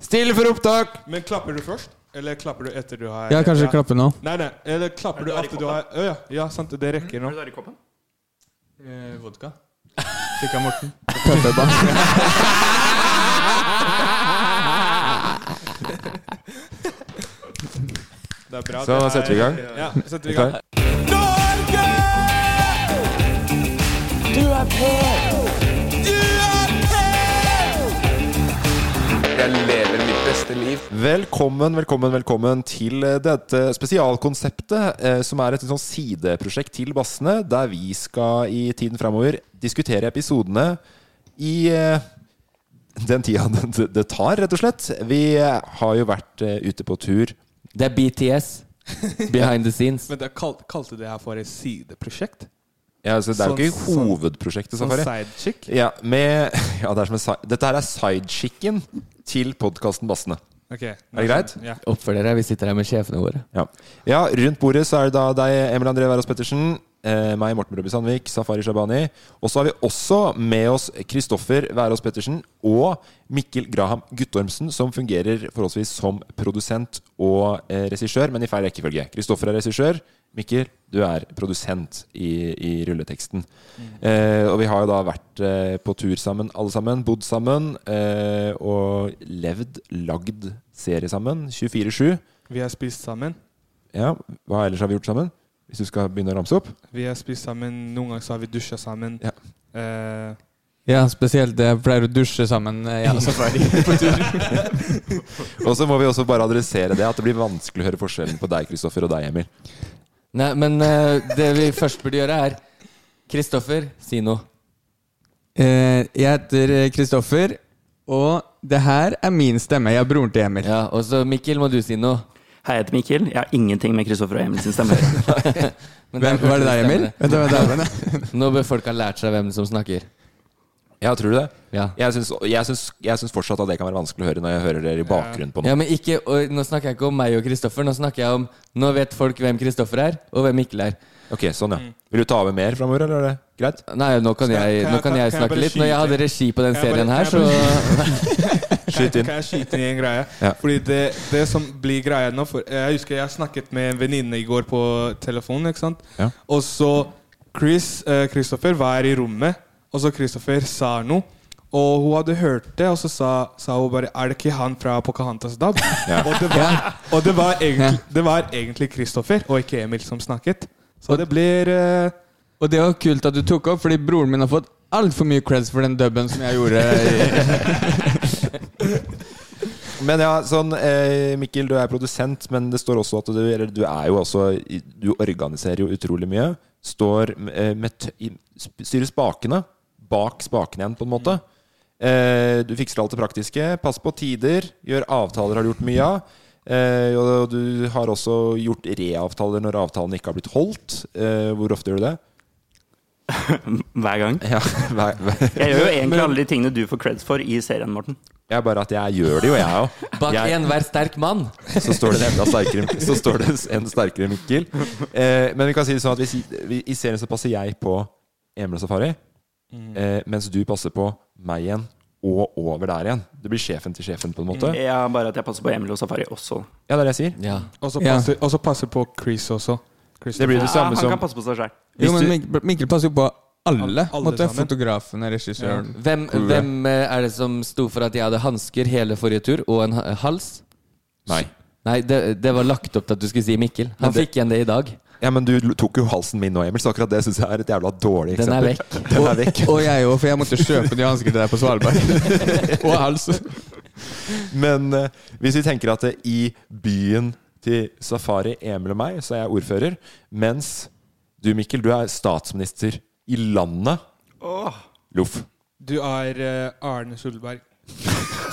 Stille for opptak! Men klapper du først? Eller klapper du etter du har Ja, kanskje klappe nå. Nei, nei. Eller klapper du etter du har Å ja. ja, sant. Det rekker nå. Er du der i Eh, vodka. Fikk av Morten. Det er bra. Så er- setter vi i gang. Ja, setter vi i gang. Norge! Du er på! Du er på! Jeg lever beste liv. Velkommen, velkommen, velkommen til eh, dette spesialkonseptet, eh, som er et sånn sideprosjekt til Bassene, der vi skal i tiden framover diskutere episodene i eh, den tida det, det tar, rett og slett. Vi har jo vært eh, ute på tur. Det er BTS. Behind the scenes. Men det kal kalte du det her for et sideprosjekt? Ja, altså, det er jo ikke sånn- hovedprosjektet, Sånn sidechick? Ja, med, ja, det er som en, dette her er sidechicken til podkasten Bassene. Okay. Er det greit? Ja. Oppfør dere, vi sitter her med sjefene våre. Ja. ja, rundt bordet så er det da deg, Emil André Wærås Pettersen, eh, meg, Morten Brøby Sandvik, Safari Shabani. Og så har vi også med oss Kristoffer Wærås Pettersen og Mikkel Graham Guttormsen, som fungerer forholdsvis som produsent og eh, regissør, men i feil rekkefølge. Kristoffer er regissør. Mikkel, du er produsent i, i rulleteksten. Eh, og vi har jo da vært eh, på tur sammen, alle sammen. Bodd sammen. Eh, og levd, lagd serie sammen. 24-7. Vi har spist sammen. Ja, Hva ellers har vi gjort sammen? Hvis du skal begynne å ramse opp? Vi har spist sammen. Noen ganger så har vi dusja sammen. Ja. Eh, Ja, spesielt det jeg pleier å dusje sammen eh, gjennom safari på tur. Og så må vi også bare adressere det at det blir vanskelig å høre forskjellen på deg, Kristoffer, og deg, Emil. Nei, men eh, det vi først burde gjøre, er Kristoffer, si noe. Eh, jeg heter Kristoffer, og det her er min stemme. Jeg er broren til Emil. Ja, Og så Mikkel, må du si noe. Hei, jeg heter Mikkel. Jeg har ingenting med Kristoffer og Emil sin stemme å gjøre. Men Hvem, der var det deg, Emil? Nå bør folk ha lært seg hvem som snakker. Ja, tror du det? Ja. Jeg syns, jeg, syns, jeg syns fortsatt at det kan være vanskelig å høre når jeg hører dere i bakgrunnen på Ja, noe. men ikke, og Nå snakker jeg ikke om meg og Kristoffer, nå snakker jeg om Nå vet folk hvem Kristoffer er, og hvem Mikkel er. Ok, sånn, ja. Vil du ta over mer framover, eller er det greit? Nei, nå kan jeg, nå kan kan- jeg snakke litt. Når jeg hadde regi på den serien her, så Skyt inn. kan jeg skyte inn i en greie? Ja. Fordi det, det som blir greia nå for Jeg husker jeg snakket med en venninne i går på telefonen. ikke sant? Ja. Og så Chris, Kristoffer, uh, var i rommet, og så Christopher sa noe. Og hun hadde hørt det, og så sa, sa hun bare Er det ikke han fra Pocahontas DAB? Og, det var, og det var egentlig, det var egentlig Christopher og ikke Emil som snakket. Så det blir uh... Og det var kult at du tok opp, fordi broren min har fått altfor mye creds for den dubben som jeg gjorde. I, Men ja, sånn eh, Mikkel, du er produsent, men det står også at du, eller du er jo også Du organiserer jo utrolig mye. Står eh, med Styrer spakene. Bak spaken igjen, på en måte. Eh, du fikser alt det praktiske. Pass på tider. Gjør avtaler, har du gjort mye av. Eh, og du har også gjort reavtaler når avtalen ikke har blitt holdt. Eh, hvor ofte gjør du det? Hver gang. Ja, hver, hver. Jeg gjør jo egentlig alle de tingene du får creds for i serien, Morten. Jeg er bare at jeg gjør det jo, jeg òg. Bak enhver sterk mann. Så står det en enda sterkere Så står det en sterkere Mikkel. Eh, men vi kan si det sånn at hvis, i serien så passer jeg på Emil og Safari, eh, mens du passer på meg igjen. Og over der igjen. Du blir sjefen til sjefen, på en måte. Ja, bare at jeg passer på Emil og Safari også. Ja, det er det jeg sier. Ja. Og så passer, ja. passer på Chris også. Det blir det Ja, han som kan passe på seg sjøl. Jo, men Mikkel, passer jo på alle. Alle Måtte. Fotografen, regissøren. Hvem, hvem eh, er det som sto for at jeg hadde hansker hele forrige tur, og en hals? Nei. Nei, det, det var lagt opp til at du skulle si Mikkel. Han fikk igjen det i dag. Ja, men du tok jo halsen min nå, Emil, så akkurat det syns jeg er et jævla dårlig eksempel. Den er vekk. Den er vekk. Og jeg òg, for jeg måtte kjøpe de hanskene til deg på Svalbard. og hals. Men uh, hvis vi tenker at det, i byen til Safari, Emil og meg, så er jeg ordfører. Mens du, Mikkel, du er statsminister i landet. Åh. Loff. Du er uh, Arne Solberg.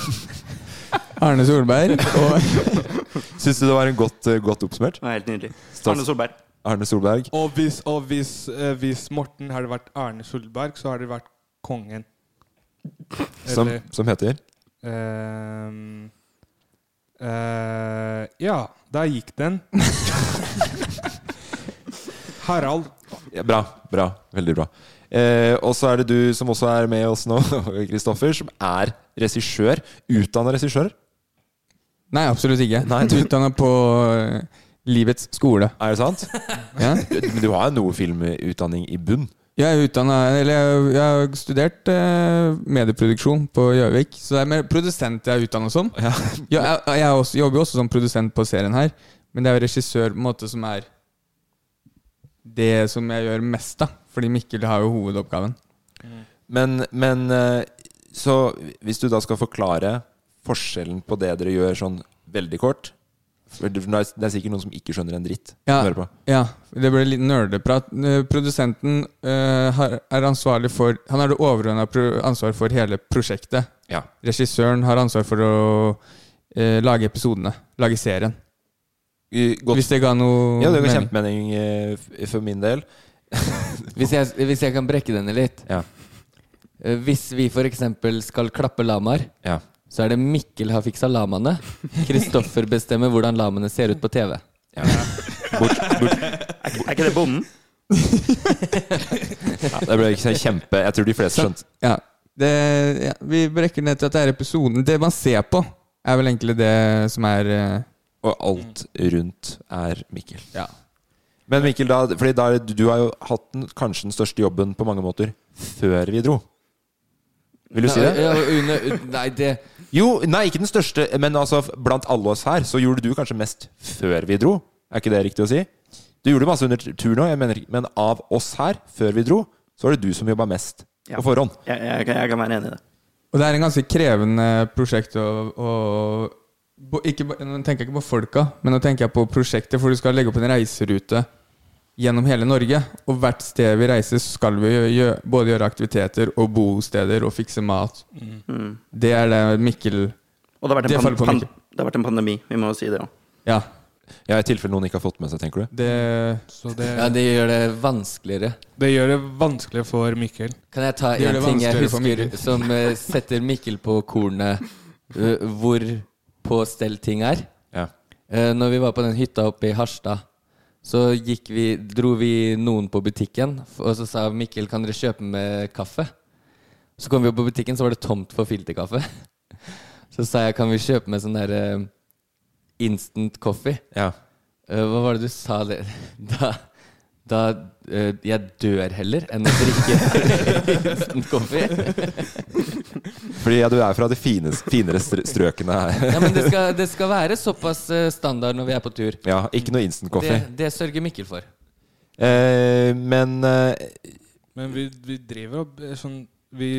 Arne Solberg. Og Syns du det var en godt, uh, godt oppsummert? Det var helt nydelig. Stats- Arne Solberg. Arne Solberg. Og hvis, og hvis, eh, hvis Morten hadde vært Erne Solberg, så hadde det vært kongen. Som, Eller- som heter Ehm, eh, ja, der gikk den. Harald. ja, Bra. bra, Veldig bra. Eh, og så er det du som også er med oss nå, Kristoffer, som er regissør. Utdanna regissør. Nei, absolutt ikke. Nei, du- Utdanna på eh, Livets skole. Er det sant? Ja. Du- Men du har jo noe filmutdanning i bunn. Jeg er utdannet, Eller jeg, jeg har studert eh, medieproduksjon på Gjøvik. Så det er mer produsent jeg er utdanna som. Ja. Jeg, jeg, jeg også, jobber jo også som produsent på serien her, men det er jo regissør på en måte som er det som jeg gjør mest av. Fordi Mikkel har jo hovedoppgaven. Men, men eh, Så hvis du da skal forklare forskjellen på det dere gjør sånn veldig kort Det er det er sikkert noen som ikke skjønner en dritt. Ja, på. ja det ble litt nerdeprat. Eh, Produsenten uh, har, er ansvarlig for Han har det overordna ansvar for hele prosjektet. Ja. Regissøren har ansvar for å uh, lage episodene. Lage serien. Godt. Hvis det ga noe Ja, det ga mening. kjempemening uh, for min del. Hvis jeg, hvis jeg kan brekke denne litt Ja. Eh, Hvis vi f.eks. skal klappe lamaer, Ja. Så er det Mikkel har fiksa lamaene. Kristoffer bestemmer hvordan lamaene ser ut på TV. ja. Bort, bort. Er, er ikke det bonden? Ja, det ble ikke så kjempe Jeg tror de fleste skjønte. Ja, det, ja, vi brekker ned til at det er episoden. Det man ser på, er vel egentlig det som er eh, Og alt rundt er Mikkel. Ja. Men Mikkel, da, fordi da, du har jo hatt den, kanskje den største jobben på mange måter før vi dro. Vil du si det? Ja, under, nei, det Jo, nei, ikke den største, men altså blant alle oss her, så gjorde du kanskje mest før vi dro. Er ikke det riktig å si? Du gjorde masse under tur nå, jeg mener, ikke- men av oss her, før vi dro, så var det du som jobba mest Ja. på forhånd. Jeg, jeg, jeg kan være enig i det. Og det er en ganske krevende prosjekt å, å ikke, Nå tenker jeg ikke på folka, men nå tenker jeg på prosjektet, for du skal legge opp en reiserute gjennom hele Norge. Og hvert sted vi reiser, skal vi gjøre, både gjøre aktiviteter og bosteder og fikse mat. Mm. Det er det Mikkel Og det har vært en, det pan pan det har vært en pandemi, vi må jo si det òg. Ja. Ja, I tilfelle noen ikke har fått med seg, tenker du? Det Så det, Ja, det gjør det vanskeligere. det gjør det vanskelig for Mikkel. Kan jeg ta en ting jeg husker som uh, setter Mikkel på kornet, uh, hvor på stell ting er? Ja. Uh, når vi var på den hytta oppe i Harstad, så gikk vi, dro vi noen på butikken, og så sa Mikkel kan dere kjøpe med kaffe? Så kom vi opp på butikken, så var det tomt for filterkaffe. Så sa jeg kan vi kjøpe med sånn der eh, instant coffee? Ja. Eh, hva var det du sa det? Da, da eh, Jeg dør heller enn å drikke instant coffee. Fordi ja, du er fra de fines, finere strøkene her. Ja, men det skal, det skal være såpass eh, standard når vi er på tur. Ja, ikke noe instant coffee. Det, det sørger Mikkel for. Eh, men eh, Men vi, vi driver og eh, sånn vi,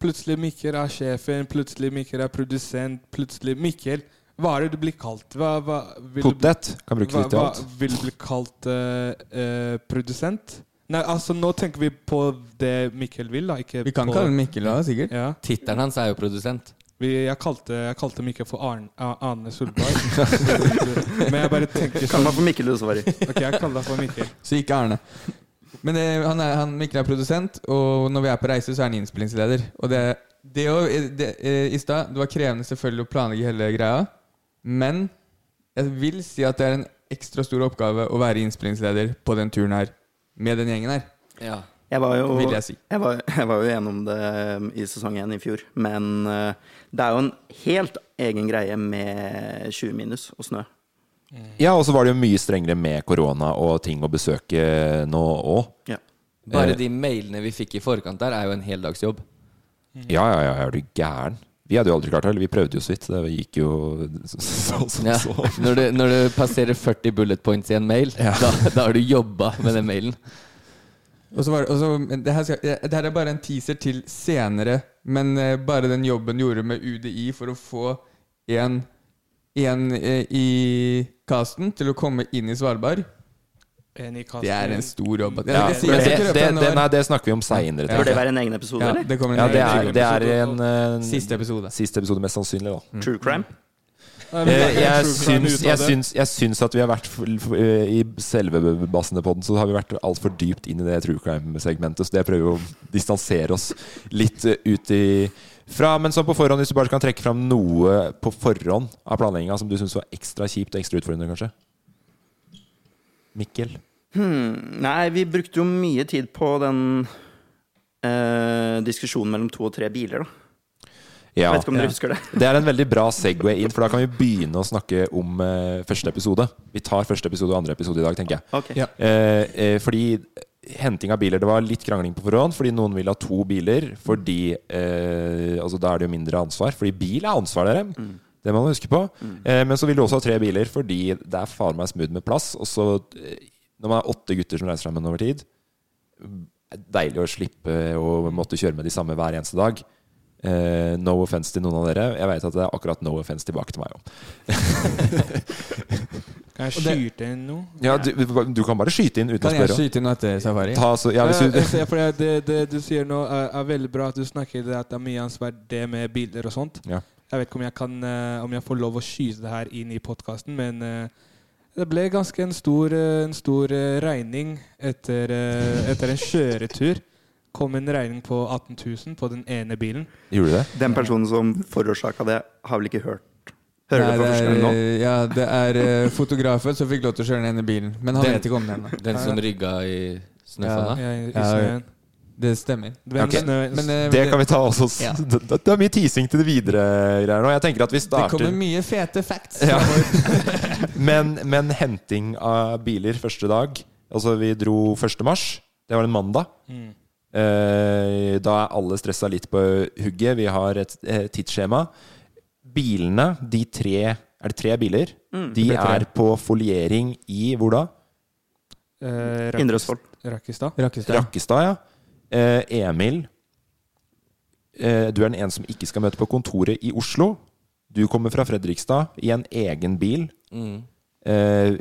Plutselig Mikkel er sjefen, plutselig Mikkel er produsent, plutselig Mikkel Hva er det du blir kalt? Hva, hva, vil du- potet kan brukes litt i alt. hva vil du bli kalt uh, uh, produsent? Nei, altså nå tenker vi på det Mikkel vil, da. Ikke Vi kan på, kalle Mikkel da, sikkert. ja. Tittelen hans er jo produsent. vi, jeg, kalte, jeg kalte Mikkel for Arne, Arne Solberg. Men jeg bare tenker sånn Kall meg for Mikkel du, Svari. Ok, jeg kaller deg for Mikkel. Så ikke Arne. Men det, han, er, han Mikkel er produsent, og når vi er på reise, så er han innspillingsleder. Og det, det, det eh, I stad Det var krevende selvfølgelig å planlegge hele greia, men jeg vil si at det er en ekstra stor oppgave å være innspillingsleder på den turen her, med den gjengen her. Ja. Jeg var jo, Vil jeg si. jeg var, jeg var jo gjennom det i sesong én i fjor, men uh, det er jo en helt egen greie med 20 minus og snø. Ja, og så var det jo mye strengere med korona og ting å besøke nå òg. Ja. Bare Eh. de mailene vi fikk i forkant der, er jo en heldagsjobb. Ja, ja, ja, er du gæren? Vi hadde jo aldri klart det, eller vi prøvde jo så vidt. Det gikk jo så, så, så, Ja. så. Når, du, når du passerer 40 bullet points i en mail, da, da har du jobba med den mailen. Og så var det, og så, det, her skal, det her er bare en teaser til senere, men eh, bare den jobben du gjorde med UDI for å få en, en eh, i casten til å komme inn i Svalbard, det er en stor jobb. Jeg, Ja, det, det, det, nei, det snakker vi om seinere. Ja. Bør det være en egen episode, Ja, eller? det en Ja, det er, det er en og- eh, Siste episode. Siste episode, mest sannsynlig, da. True crime? Eh, jeg, syns, jeg, syns, jeg syns at vi har vært eh, I selve Bassene-podden så har vi vært altfor dypt inn i det true crime-segmentet. Så det prøver vi å distansere oss litt eh, ut i fra. Men sånn på forhånd, hvis du bare kan trekke fram noe på forhånd av planlegginga som du syns var ekstra kjipt og ekstra utfordrende, kanskje? Mikkel? Hmm, nei, vi brukte jo mye tid på den eh, diskusjonen mellom to og tre biler, da. Ja. Vet ikke om dere husker det? Det er en veldig bra Segway inn, for da kan vi begynne å snakke om eh, første episode. Vi tar første episode og andre episode i dag, tenker jeg. Okay. Ja. Eh, eh, fordi henting av biler Det var litt krangling på forhånd, fordi noen vil ha to biler. Fordi eh, Altså Da er det jo mindre ansvar. Fordi bil er ansvar, dere. Det må man huske på. Eh, men så vil du også ha tre biler, fordi det er faen meg smooth med plass. Og så, eh, når man er åtte gutter som reiser sammen over tid Deilig å slippe å måtte kjøre med de samme hver eneste dag. Eh, no offense til noen av dere. Jeg vet at det er akkurat no offense tilbake til meg òg. Kan jeg skyte inn noe? Ja, du, du kan bare skyte inn uten Kan å jeg skyte inn etter safari? Ta, så, ja, hvis Eh, du, for det, det du sier nå, er, er veldig bra. At du snakker det at det er mye ansvar, det med biler og sånt. Ja. Jeg vet ikke om jeg, kan, eh, om jeg får lov å skyte det her inn i podkasten, men eh, det ble ganske en stor, eh, en stor regning etter, etter en kjøretur. Kom en regning på 18 000 på den ene bilen. Gjorde det? Den personen som forårsaka det, har vel ikke hørt Hører Nei, du det er, nå? ja, det er fotografen som fikk lov til å kjøre den ene bilen. Men han Den- vet ikke om den. da. Den som rygga i snøfonna? Ja, i, i Ja, snøen. Det stemmer. Hvem Ok. snø, Men, eh, Det kan vi ta også. Ja. Det, det er mye teasing til det videre greier nå. Jeg tenker at vi det kommer mye fete facts. Ja. men, men henting av biler første dag Altså, vi dro 1. mars. Det var en mandag. Mm. Eh, da er alle stressa litt på hugget. Vi har et et tidsskjema. Bilene, de tre Er det tre biler? Mm. De er tre. er på foliering i hvor da? Eh, Rakkes- Indre Østfold. Rakkestad. Rakkestad. Rakkestad, ja. Eh, Emil, eh, du er den ene som ikke skal møte på kontoret i Oslo. Du kommer fra Fredrikstad i en egen bil. Mm. Eh,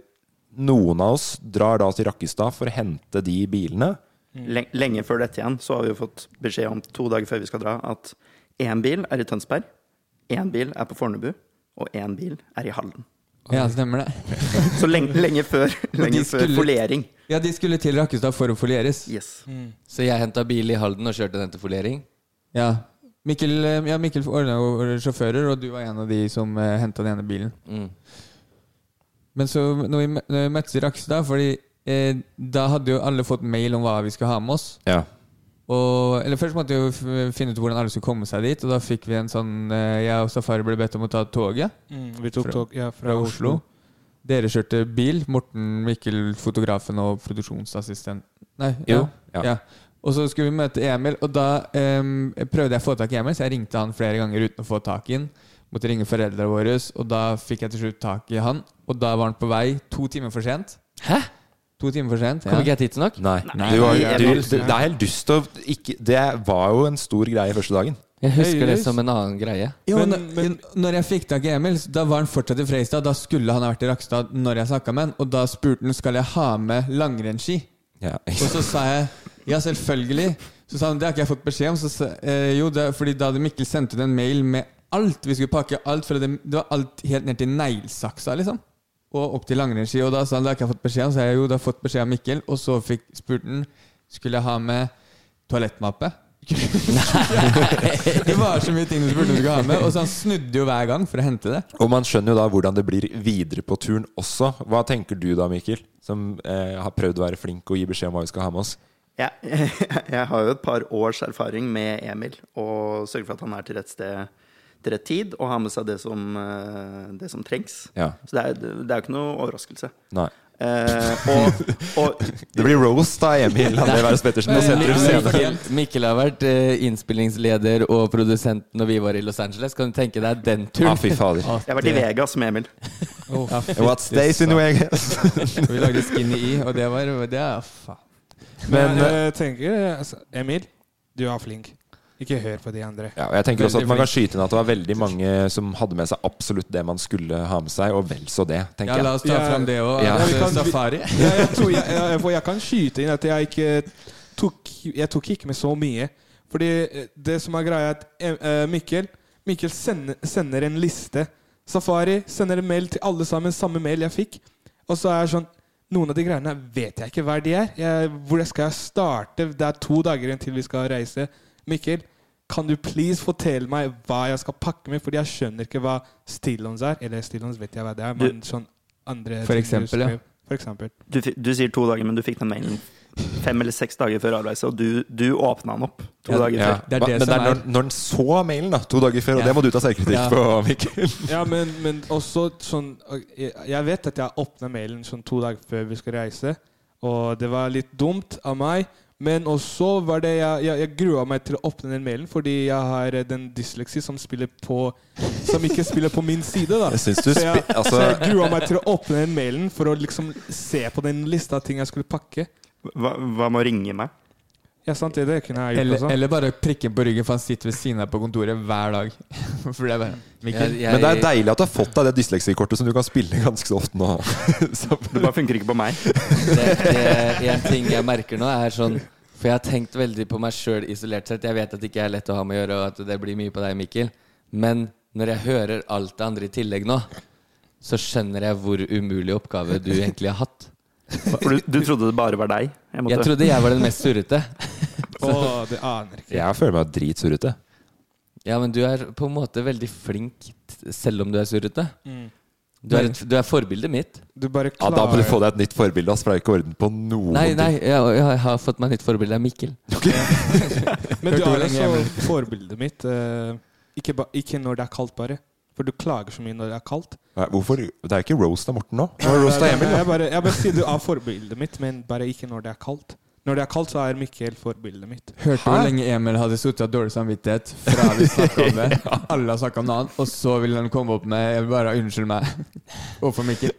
noen av oss drar da til Rakkestad for å hente de bilene. Len- Lenge før dette igjen så har vi jo fått beskjed om to dager før vi skal dra, at én bil er i Tønsberg, én bil er på Fornebu, og én bil er i Halden. Ja, stemmer det. Så lenge, lenge før, lenge de skulle- foliering. Ja, de skulle til Rakkestad for å folieres. Yes. Så jeg henta bil i Halden og kjørte den til foliering? Ja. Mikkel, eh, ja, Mikkel ordna jo sjåfører, og du var en av de som uh, henta den ene bilen. Mm. Men så når vi, når vi møttes i Rakkestad Fordi eh, da hadde jo alle fått mail om hva vi skulle ha med oss. Ja. Og, eller Først måtte vi jo finne ut hvordan alle skulle komme seg dit. Og da fikk vi en sånn eh, Jeg og Safari ble bedt om å ta toget Mm, vi tok Fra- tog ja, fra, fra Oslo. Dere kjørte bil. Morten, Mikkel, fotografen og produksjonsassistent. Nei, Jo, ja. ja. ja. Og så skulle vi møte Emil, og da em, prøvde jeg å få tak i Emil, så jeg ringte han flere ganger uten å få tak i han. Måtte ringe foreldrene våre, og da fikk jeg til slutt tak i han. Og da var han på vei to timer for sent. Hæ? To timer for sent. Ja. Kom ikke jeg tidsnok? Nei. Nei, Du, du, du, det, det er helt dust å ikke Det var jo en stor greie første dagen. Jeg husker det som en annen greie. Jo, Men- når, men- når jeg fikk tak i Emil, da var han fortsatt i Freistad. Da skulle han ha vært i Rakstad når jeg snakka med han. Og da spurte han skal jeg ha med langrennsski. Ja. Og så sa jeg ja, selvfølgelig. Så sa han det har ikke jeg fått beskjed om. Så sa, eh, jo, det fordi da hadde Mikkel sendt ut en mail med alt vi skulle pakke. Alt for det, det var alt helt ned til neglesaksa, liksom. og opp til langrennsski. Og da sa han det har ikke jeg fått beskjed om, så sa jeg jo, det har fått beskjed av Mikkel. Og så fikk spurte han skulle jeg ha med toalettmappe. det var så mye ting du spurte om du skulle ha med, og så han snudde jo hver gang for å hente det. Og man skjønner jo da hvordan det blir videre på turen også. Hva tenker du da, Mikkel? Som eh, har prøvd å være flink og gi beskjed om hva vi skal ha med oss. Jeg, jeg har jo et par års erfaring med Emil, og sørger for at han er til rett sted til rett tid, og har med seg det som, eh, det som trengs. Ja. Så det er, det er jo ikke noe overraskelse. Nei. Eh, og, og Det blir roast av Emil André Pettersen Sentrum Scene. Mikkel, Mikkel har vært eh, innspillingsleder og produsent når vi var i Los Angeles. Kan du tenke deg den turen? Ah, fy fader. jeg har vært i Vegas med Emil. Ja, What stays in Vegas? Vi lagde Skinny E, og det var det er, faen. Men Men, jeg tenker altså, Emil, du er flink. Ikke hør på de andre. Ja, og jeg tenker også at Man kan skyte inn at det var veldig mange som hadde med seg absolutt det man skulle ha med seg, og vel så det, tenker jeg. Ja, la oss ta jeg, fram det òg. ja, vi Safari. Ja, jeg, tror jeg, jeg, for jeg kan skyte inn at jeg ikke tok Jeg tok ikke med så mye. Fordi eh, det som er greia, er at eh, Mikkel Mikkel sender, sender en liste. Safari sender en mail til alle sammen, samme mail jeg fikk. Og så er jeg sånn Noen av de greiene vet jeg ikke hva de er. Jeg, hvor skal jeg starte? Det er to dager igjen til vi skal reise. Mikkel, kan du please fortelle meg hva jeg skal pakke med? Fordi jeg skjønner ikke hva stillons er. Eller stillons vet jeg hva det er, men sånn andre For ting du eksempel, ja. For eksempel. Du, du sier to dager, men du fikk den mailen fem eller seks dager før avreise, og du, du åpna den opp to Ja, dager Ja. før. Det er det Men det er når, når den så mailen, da, to dager før, og det må du ta selvkritikk Ja. på, Mikkel. Ja, men, men også sånn jeg, vet at jeg åpna mailen sånn to dager før vi skal reise, og det var litt dumt av meg. Men også var det jeg, jeg, jeg grua meg til å åpne den mailen fordi jeg har eh, den dysleksi som spiller på Som ikke spiller på min side, da. Jeg du Så jeg, altså- så jeg grua meg til å åpne den mailen for å liksom se på den lista av ting jeg skulle pakke. Hva, hva med å ringe meg? Ja, sant det, det kunne jeg gjort Eller, også. eller bare prikke på ryggen, for han sitter ved siden av på kontoret hver dag. For det er bare Mikkel. Jeg- jeg- Men det er deilig at du har fått deg det dysleksikortet som du kan spille ganske så ofte nå. Så- Det bare funker ikke på meg. det, det, en ting jeg merker nå, er sånn For jeg har tenkt veldig på meg sjøl isolert sett. Jeg vet at det ikke er lett å ha med å gjøre, og at det blir mye på deg, Mikkel. Men når jeg hører alt det andre i tillegg nå, så skjønner jeg hvor umulig oppgave du egentlig har hatt. For du, du trodde det bare var deg? Jeg måtte- Jeg trodde jeg var den mest surrete. oh, det aner ikke. Jeg føler meg dritsurrete. Ja, men du er på en måte veldig flink selv om du er surrete. Mm. Du er, et, du er forbildet mitt. Du bare Ja, Da må du få deg et nytt forbilde, Altså, for det er ikke orden på noen Nei, nei, jeg, jeg har fått meg nytt forbilde Det er Mikkel. Men du er også forbildet mitt. eh, ikke, ba, ikke når det er kaldt, bare. For du klager så mye når det er kaldt. Nei, Hvorfor? Det er ikke roast av Morten nå. Nå er roast av Emil. Jeg bare, jeg bare sier du er forbildet mitt, men bare ikke når det er kaldt. Når det er kaldt, så er Mikkel forbildet mitt. Hørte Hæ? hvor lenge Emil hadde sittet av dårlig samvittighet fra vi snakka om det? Alle har snakka om noe annet, og så vil han komme opp med Jeg vil bare unnskyld meg overfor Mikkel.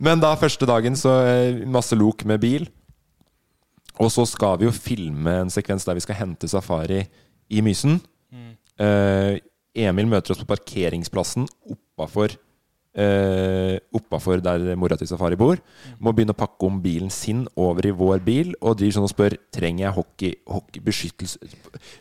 Men da første dagen så eh, masse lok med bil. Og så skal vi jo filme en sekvens der vi skal hente Safari i Mysen. Eh, Emil møter oss på parkeringsplassen oppafor uh, oppafor der mora til Safari bor. Må begynne å pakke om bilen sin over i vår bil, og driver sånn og spør trenger jeg hockey, hockey beskyttelse,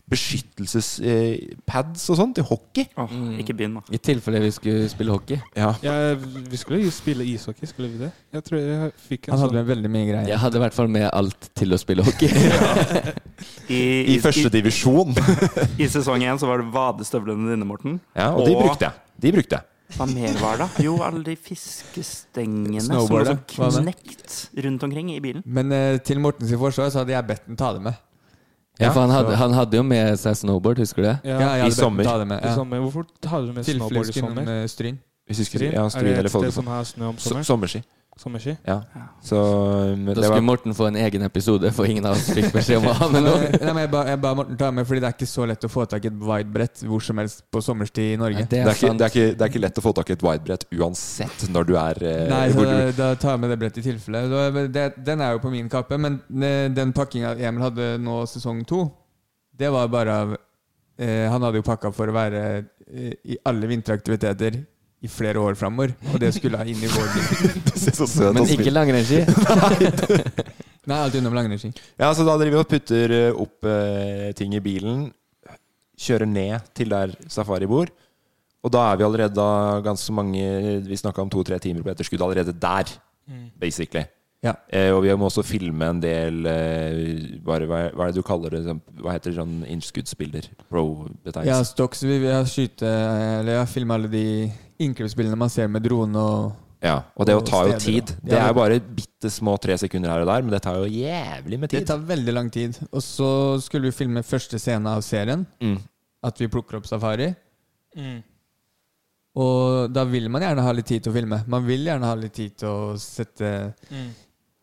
beskyttelsespads og sånn til hockey. Åh, ikke begynn, da. I tilfelle vi skulle spille hockey. Ja. Ja, vi skulle jo spille ishockey, skulle vi det? Jeg tror jeg fikk en Han hadde sånn med veldig mye greier. Jeg hadde i hvert fall med alt til å spille hockey. I, I første divisjon. I, I sesong én så var det vadestøvlene dine, Morten. Ja, og de brukte jeg. De brukte jeg. Hva mer var det? Jo, alle de fiskestengene som var Snowboardet, så var det? knekt rundt omkring i bilen. Men eh, til Mortens forsvar så hadde jeg bedt den ta det med. Ja, for han hadde, han hadde jo med seg snowboard, husker du det? ja, Ja, jeg I sommer. den ta det med. i sommer. Hvorfor hadde du med snowboard i sommer? innom eh, Stryn. Hvis vi skulle, Stryn? ja, er det et sted som har snø om sommer? S Sommerski. Sommerski? Ja. Så um, Da skulle var, Morten få en egen episode, for ingen av oss fikk beskjed om å ha med noe. nei, men jeg ba, jeg ba Morten ta med, fordi det er ikke så lett å få tak i et widebrett hvor som helst på sommerstid i Norge. Nei, det det, er er ikke, det, er ikke, det er ikke lett å få tak i et widebrett uansett når du er eh, Nei, så hvor da, du, da tar jeg med det brettet i tilfelle. Den er jo på min kappe, men eh, den pakkinga Emil hadde nå sesong to, det var bare av eh, Han hadde jo pakka for å være eh, i alle vinteraktiviteter i flere år framover, og det skulle ha inn i vår bil. Men ikke langrennsski. Nei, alt innom langrennsski. Ja, så da driver vi og putter eh, opp eh, ting i bilen. Kjører ned til der Safari bor. Og da er vi allerede da ganske mange Vi snakka om to-tre timer på etterskudd allerede der, Mm. basically. Ja. Eh, og vi må også filme en del eh, bare, hva, hva er det du kaller det? sånn- Hva heter det sånn innskuddsbilder? Ja, Pro-betegnelse. stocks, vi, vi har skyte Eller jeg har filma alle de innklippsbildene man ser med drone og Ja, og det og tar jo tid. Det er jo bare bitte små tre sekunder her og der, men det tar jo jævlig med tid. Det tar veldig lang tid. Og så skulle vi filme første scene av serien. Mm. At vi plukker opp safari. Mm. Og da vil man gjerne ha litt tid til å filme. Man vil gjerne ha litt tid til å sette Mm.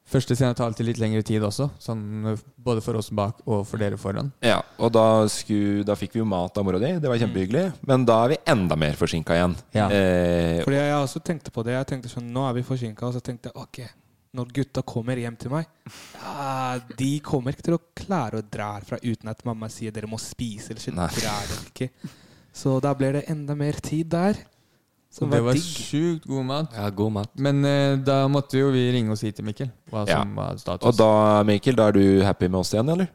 Første scene tar alltid litt lengre tid også, sånn både for oss bak og for dere foran. Ja, og da, sku, da fikk vi jo mat av mora di. Det var kjempehyggelig. Men da er vi enda mer forsinka igjen. Ja. Eh, Fordi jeg også tenkte på det. Jeg tenkte sånn, Nå er vi forsinka, og så tenkte jeg ok, når gutta kommer hjem til meg ja, De kommer ikke til å klare å dra herfra uten at mamma sier dere må spise. Eller så drar dere ikke. Så da blir det enda mer tid der. Som det var var sjukt god mat. Ja, god mat. Men eh, da måtte jo vi ringe og si til Mikkel hva Ja. som var status. og da, Mikkel, da er du happy med oss igjen, eller?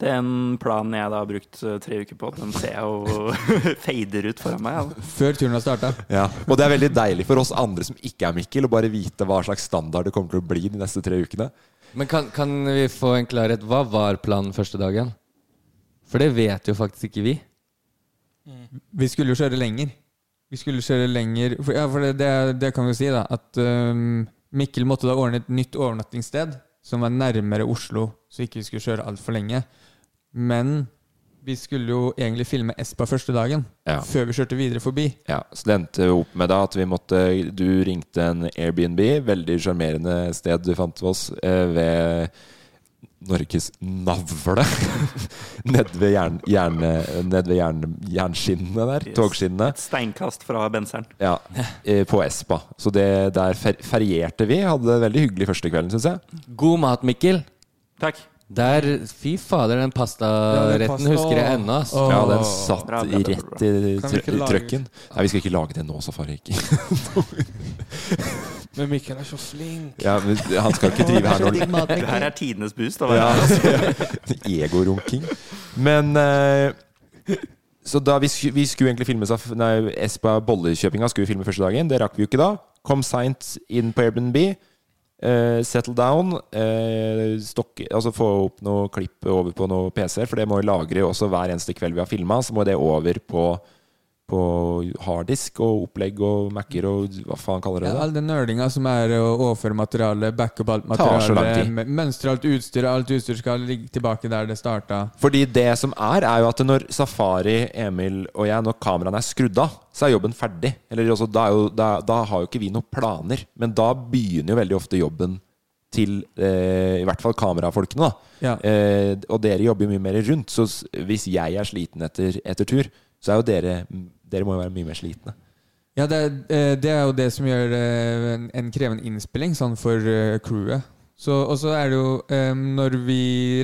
Den planen jeg da har brukt eh, tre uker på, den ser jeg jo fader ut foran meg. Altså. Før turen har starta. Ja, og det er veldig deilig for oss andre som ikke er Mikkel, å bare vite hva slags standard det kommer til å bli de neste tre ukene. Men kan, kan vi få en klarhet? Hva var planen første dagen? For det vet jo faktisk ikke vi. Vi skulle jo kjøre lenger. Vi skulle kjøre lenger for, Ja, for det, det, det kan vi si, da. At um, Mikkel måtte da ordne et nytt overnattingssted som var nærmere Oslo, så ikke vi skulle kjøre altfor lenge. Men vi skulle jo egentlig filme Espa første dagen, Ja. før vi kjørte videre forbi. Ja, Så det endte opp med da at vi måtte Du ringte en Airbnb, veldig sjarmerende sted du fant oss, eh, ved Norges navle. Nede ved, jern, jerne, ned ved jern, jernskinnene der. Yes. Togskinnene. Et steinkast fra benseren. Ja, eh, på Espa. Så det, der ferierte vi. Hadde det veldig hyggelig første kvelden, syns jeg. God mat, Mikkel. Takk. Der, Fy fader, den pastaretten pasta- husker jeg ennå. Oh. Ja, den satt Bra, bra, bra, bra. rett i lage- trøkken. Nei, vi skal ikke lage det nå, Safari. Men Mikkel er så flink. Ja, men han skal ikke drive her nå. Det her er tidenes boost. Da, Ja, Egorunking. Men eh, Så da vi, vi skulle egentlig filme Nei, Espa Bollekjøpinga skulle vi filme første dagen. Det rakk vi jo ikke da. Kom seint inn på Airbnb. eh, settle down. eh, stokke, altså få opp noe klipp over på noe PC-er, for det må jo lagre også hver eneste kveld vi har filma. Så må det over på, på harddisk og opplegg og Mac-er og hva faen kaller det Ja, all den nerdinga som er å overføre materiale, backup alt materiale, mønstre alt utstyr, alt utstyr skal ligge tilbake der det starta. Fordi det som er, er jo at når Safari, Emil og jeg, når kameraene er skrudd av, så er jobben ferdig. Eller også, da, jo, da, da har jo ikke vi noen planer. Men da begynner jo veldig ofte jobben til eh, i hvert fall kamerafolkene. da. Ja. Eh, og dere jobber jo mye mer rundt. Så hvis jeg er sliten etter, etter tur, så er jo dere Dere må jo være mye mer slitne. Ja, det, er- eh, det er jo det som gjør eh, en, en krevende innspilling sånn for eh, crewet. Så, og så er det jo Når vi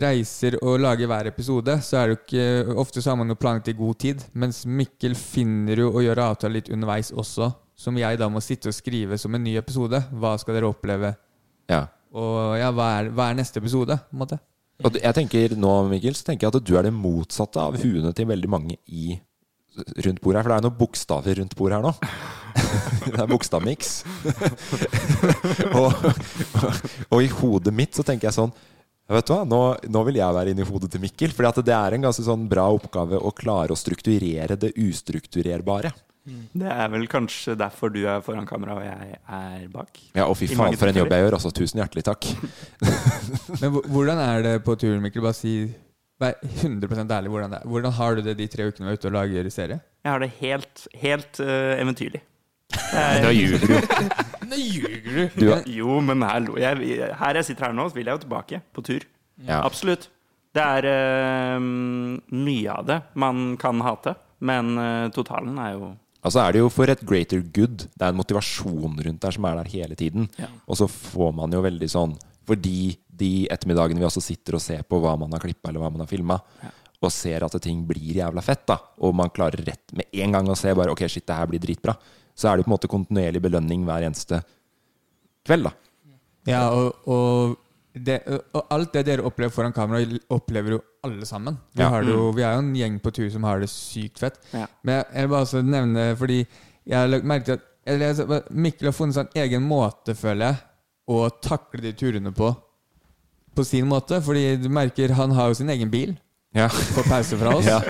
reiser og lager hver episode, så er det jo ikke Ofte så har man jo planlagt i god tid, mens Mikkel finner jo å gjøre avtaler litt underveis også, som jeg da må sitte og skrive som en ny episode. Hva skal dere oppleve? Ja. Og ja, hva er, hva er neste episode? på en måte? Og jeg tenker nå, Mikkel, så tenker jeg at du er det motsatte av huene til veldig mange i rundt bordet her. For det er noen bokstaver rundt bordet her nå. det er bokstavmiks. og, og, og i hodet mitt så tenker jeg sånn Vet du hva, nå, nå vil jeg være inni hodet til Mikkel. For det er en ganske sånn bra oppgave å klare å strukturere det ustrukturerbare. Det er vel kanskje derfor du er foran kamera og jeg er bak. Ja, og fy faen for en jobb jeg gjør. Altså, tusen hjertelig takk. Men hvordan er det på turen, Mikkel? Bare si Vær 100 ærlig. Hvordan, det er. hvordan har du det de tre ukene vi er ute og lager serie? Jeg har det helt, helt uh, eventyrlig. Da ljuger du. Nå ljuger du! Du har- Jo, men hallo. Jeg, her jeg sitter her nå, så vil jeg jo tilbake på tur. Ja. Absolutt. Det er uh, mye av det man kan hate, men uh, totalen er jo Altså er det jo for et greater good. Det er en motivasjon rundt der som er der hele tiden. Ja. Og så får man jo veldig sånn Fordi de ettermiddagene vi også sitter og ser på hva man har klippa eller hva man har filma, og ser at ting blir jævla fett, da, og man klarer rett med en gang å se bare Ok, shit, det her blir dritbra. Så er det på en måte kontinuerlig belønning hver eneste kveld, da. Ja, og, og, det, og alt det dere opplever foran kamera, opplever jo alle sammen. Vi, Ja. har det jo, Mm. vi er jo en gjeng på tur som har det sykt fett. Ja. Men jeg, jeg vil bare også nevne, fordi jeg har lagt merke til at eller, Mikkel har funnet seg en egen måte, føler jeg, å takle de turene på. På sin måte. Fordi du merker han har jo sin egen bil. Ja. Får pause fra oss. Ja.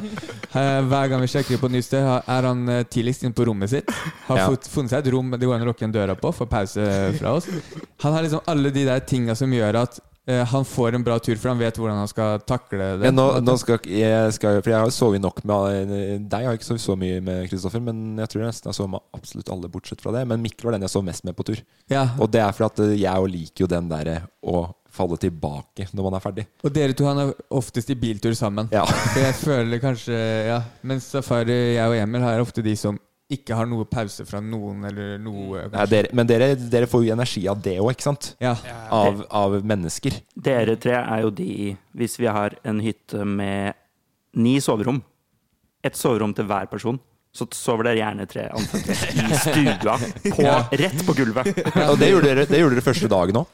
Eh, Hver gang vi sjekker på nytt sted, er han eh, tidligst inne på rommet sitt. Har Ja. funnet seg et rom det går an å lukke døra på, får pause fra oss. Han har liksom alle de der tinga som gjør at eh, han får en bra tur, for han vet hvordan han skal takle det. Ja, nå, nå skal jeg skal, For jeg har sovet nok med deg. Jeg har ikke sovet så mye med Kristoffer, men jeg tror jeg nesten jeg sov med absolutt alle, bortsett fra det. Men Mikkel var den jeg sov mest med på tur. Ja. Og det er fordi at jeg liker jo den derre å falle tilbake når man er ferdig. Og dere to han er oftest i biltur sammen. Ja. Så jeg føler kanskje Ja, mens Safari, jeg og Emil har ofte de som ikke har noe pause fra noen, eller noe Nei, dere, men dere, dere får jo energi av det òg, ikke sant? Ja. Av, av mennesker. Dere tre er jo de Hvis vi har en hytte med ni soverom, ett soverom til hver person, så sover dere gjerne tre ansatte i stua, på, Ja. rett på gulvet. Og det gjorde dere, det gjorde dere første dagen òg.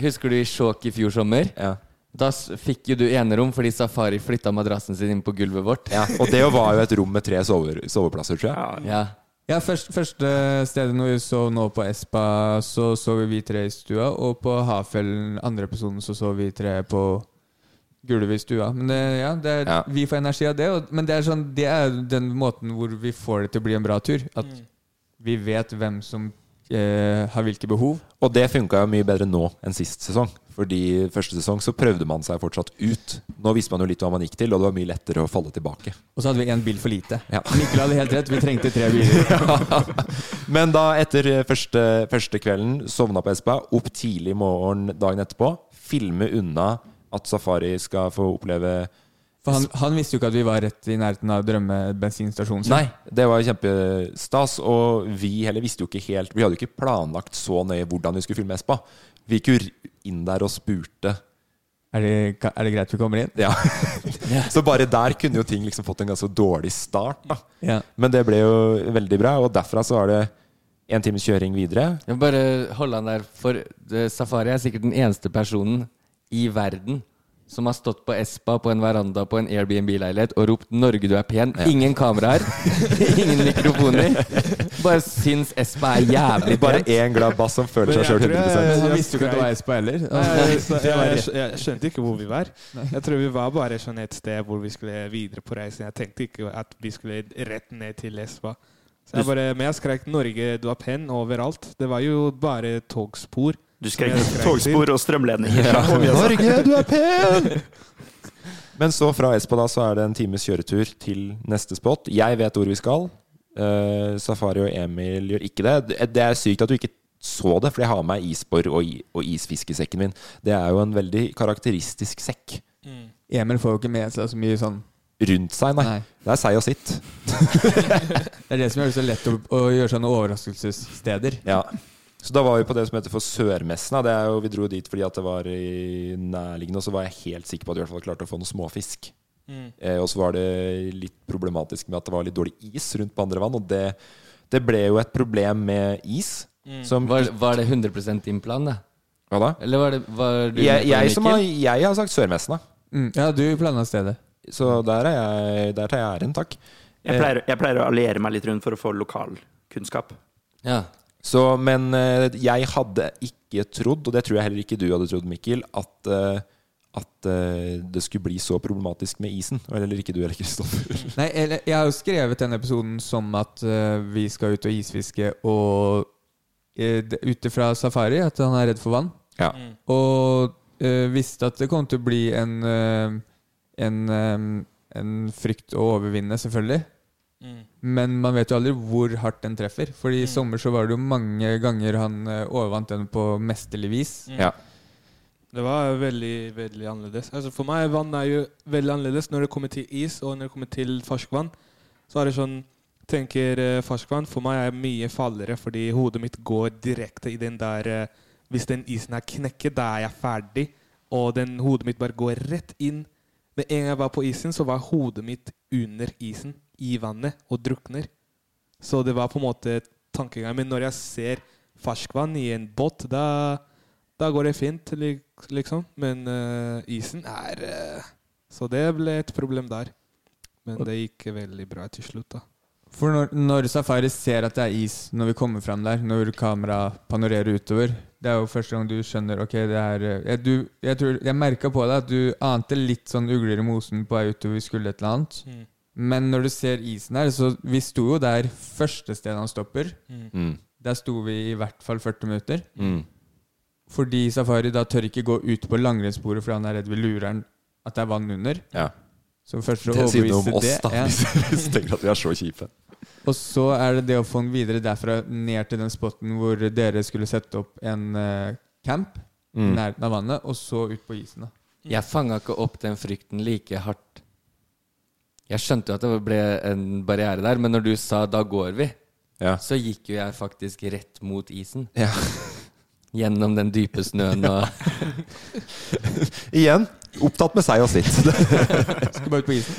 Husker du i Sjåk i fjor sommer? Ja. Da fikk jo du enerom fordi Safari flytta madrassen sin inn på gulvet vårt. Ja, og det var jo et rom med tre sover, soveplasser, tror jeg. Ja. Ja, først, første stedet når vi sov nå på Espa, så sov vi tre i stua, og på Hafellen, andre episoden, så sov vi tre på gulvet i stua. Men det, ja, det er, Ja. vi får energi av det, og, men det er, sånn, det er den måten hvor vi får det til å bli en bra tur. At vi vet hvem som eh, har hvilke behov. Og det funka jo mye bedre nå enn sist sesong. Fordi første sesong så prøvde man seg fortsatt ut. Nå visste man jo litt hva man gikk til, og det var mye lettere å falle tilbake. Og så hadde vi én bil for lite. Ja. Mikkel hadde helt rett, vi trengte tre biler. Men da, etter første, første kvelden, sovna på Espa, opp tidlig morgen dagen etterpå, filme unna at Safari skal få oppleve For han, han visste jo ikke at vi var rett i nærheten av drømmebensinstasjonen. sin. Nei, det var kjempestas. Og vi heller visste jo ikke helt Vi hadde jo ikke planlagt så nøye hvordan vi skulle filme Espa. Vi gikk jo inn der og spurte. Er det, er det greit vi kommer inn? Ja. så bare der kunne jo ting liksom fått en ganske dårlig start. Da. Ja. Men det ble jo veldig bra, og derfra så var det en times kjøring videre. Jeg må bare holde han der, for eh, Safari er sikkert den eneste personen i verden som har stått på Espa på en veranda på en Airbnb-leilighet og ropt 'Norge, du er pen'. Ingen kameraer, ingen mikrofoner. Bare syns Espa er jævlig Bare pent. én glad bass som føler seg sjøl jeg tror jeg- 100 Han jeg visste jo ikke at det var Espa heller. Jeg, jeg, jeg, jeg skjønte ikke hvor vi var. Jeg tror vi var bare sånn et sted hvor vi skulle videre på reisen. Jeg tenkte ikke at vi skulle rett ned til Espa. Så jeg bare, men jeg skrek 'Norge, du er pen' overalt. Det var jo bare togspor. Du skal skrek togspor og strømledninger. Ja. Norge, du er pen! Men så fra Espa da så er det en times kjøretur til neste spot. Jeg vet hvor vi skal. Uh, Safari og Emil gjør ikke det. Det- er sykt at du ikke så det, for jeg har med meg isbor og, og isfiskesekken min. Det er jo en veldig karakteristisk sekk. Emil får jo ikke med seg så mye sånn Rundt seg, nei. Nei. Det er seg og sitt. Det er det som gjør det så lett å, å gjøre sånne overraskelsessteder. Ja. Så da var vi på det som heter for Sørmessen. Det er jo, vi dro dit fordi at det var i nærliggende, og så var jeg helt sikker på at vi i hvert fall klarte å få noe småfisk. Mm. Eh, og så var det litt problematisk med at det var litt dårlig is rundt på andre vann, og det, det ble jo et problem med is. Mm. Som Var, var det 100 din plan, da? Hva da? Eller var det var du Jeg, jeg, som har, jeg har sagt Sørmessen, da. Mm. Ja, du planla stedet. Så der, er jeg, der tar jeg æren, takk. Jeg pleier, jeg pleier å alliere meg litt rundt for å få lokalkunnskap. Ja. Så, men eh, jeg hadde ikke trodd, og det tror jeg heller ikke du hadde trodd, Mikkel, at, eh, at eh, det skulle bli så problematisk med isen. Eller ikke du heller, Kristoffer. Nei, eller, jeg har jo skrevet den episoden som at vi skal ut og isfiske, og uh, ut ifra safari, at han er redd for vann. Ja. Og eh, visste at det kom til å bli en, en, en frykt å overvinne, selvfølgelig. Mm. Men man vet jo aldri hvor hardt den treffer. Fordi i sommer så var det jo mange ganger han eh, overvant den på mesterlig vis. Mm. Ja. Det var veldig veldig annerledes. Altså For meg vann er jo veldig annerledes når det kommer til is og når det kommer til ferskvann. Så er det sånn tenker eh, ferskvann for meg er mye farligere fordi hodet mitt går direkte i den der eh, Hvis den isen er knekket, da er jeg ferdig. Og den hodet mitt bare går rett inn. Med en gang jeg var på isen, så var hodet mitt under isen, i vannet, og drukner. Så det var på en måte tankegang. Men når jeg ser ferskvann i en båt, da Da går det fint, liksom. Men uh, isen er uh, Så det ble et problem der. Men det gikk veldig bra til slutt, da. For når, når Safari ser at det er is når vi kommer fram der, når kameraet panorerer utover Det er jo første gang du skjønner Ok, det er eh, Jeg, du, jeg, tror, jeg merka på deg at du ante litt sånn ugler i mosen på vei utover vi skulle et eller annet. Mm. Men når du ser isen her, så Vi sto jo der første sted han stopper. Mm. Der sto vi i hvert fall 40 minutter. Mm. Fordi Safari da tør ikke gå ut på langrennssporet fordi han er redd vi lurer han at det er vann under. Ja. Så først å overbevise Det sier noe om oss, det da. Tenker at vi er så kjipe. Og så er det det å få den videre derfra ned til den spotten hvor dere skulle sette opp en uh, camp i Mm. nærheten av vannet, og så ut på isen. da Jeg fanga ikke opp den frykten like hardt. Jeg skjønte jo at det ble en barriere der, men når du sa 'da går vi', så gikk jo jeg faktisk rett mot isen. Ja. Gjennom den dype snøen og Igjen opptatt med seg og sitt. Skal bare ut på isen.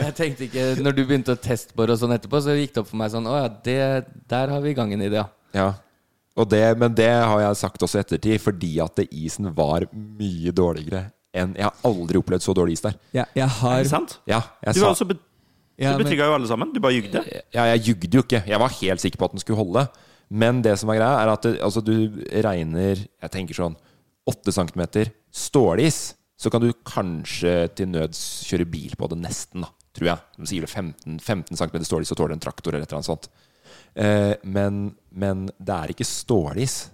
Jeg tenkte ikke Når du begynte å testbore og sånn etterpå, så gikk det opp for meg sånn Å ja, det, der har vi gangen i det, ja. Ja. Og det, men det har jeg sagt også i ettertid, fordi at isen var mye dårligere enn Jeg har aldri opplevd så dårlig is der. Ja, jeg har Er det sant? Ja, jeg Du, var sa- be Ja, du men- betrygga jo alle sammen. Du bare jugde. Ja, jeg jugde jo ikke. Jeg var helt sikker på at den skulle holde. Men det som er greia, er at det, altså, du regner Jeg tenker sånn 8 cm stålis. Så kan du kanskje til nøds kjøre bil på det, nesten, da, tror jeg. De sier vel 15, 15 cm stålis, så tåler en traktor eller et eller annet sånt. Eh, men, men det er ikke stålis.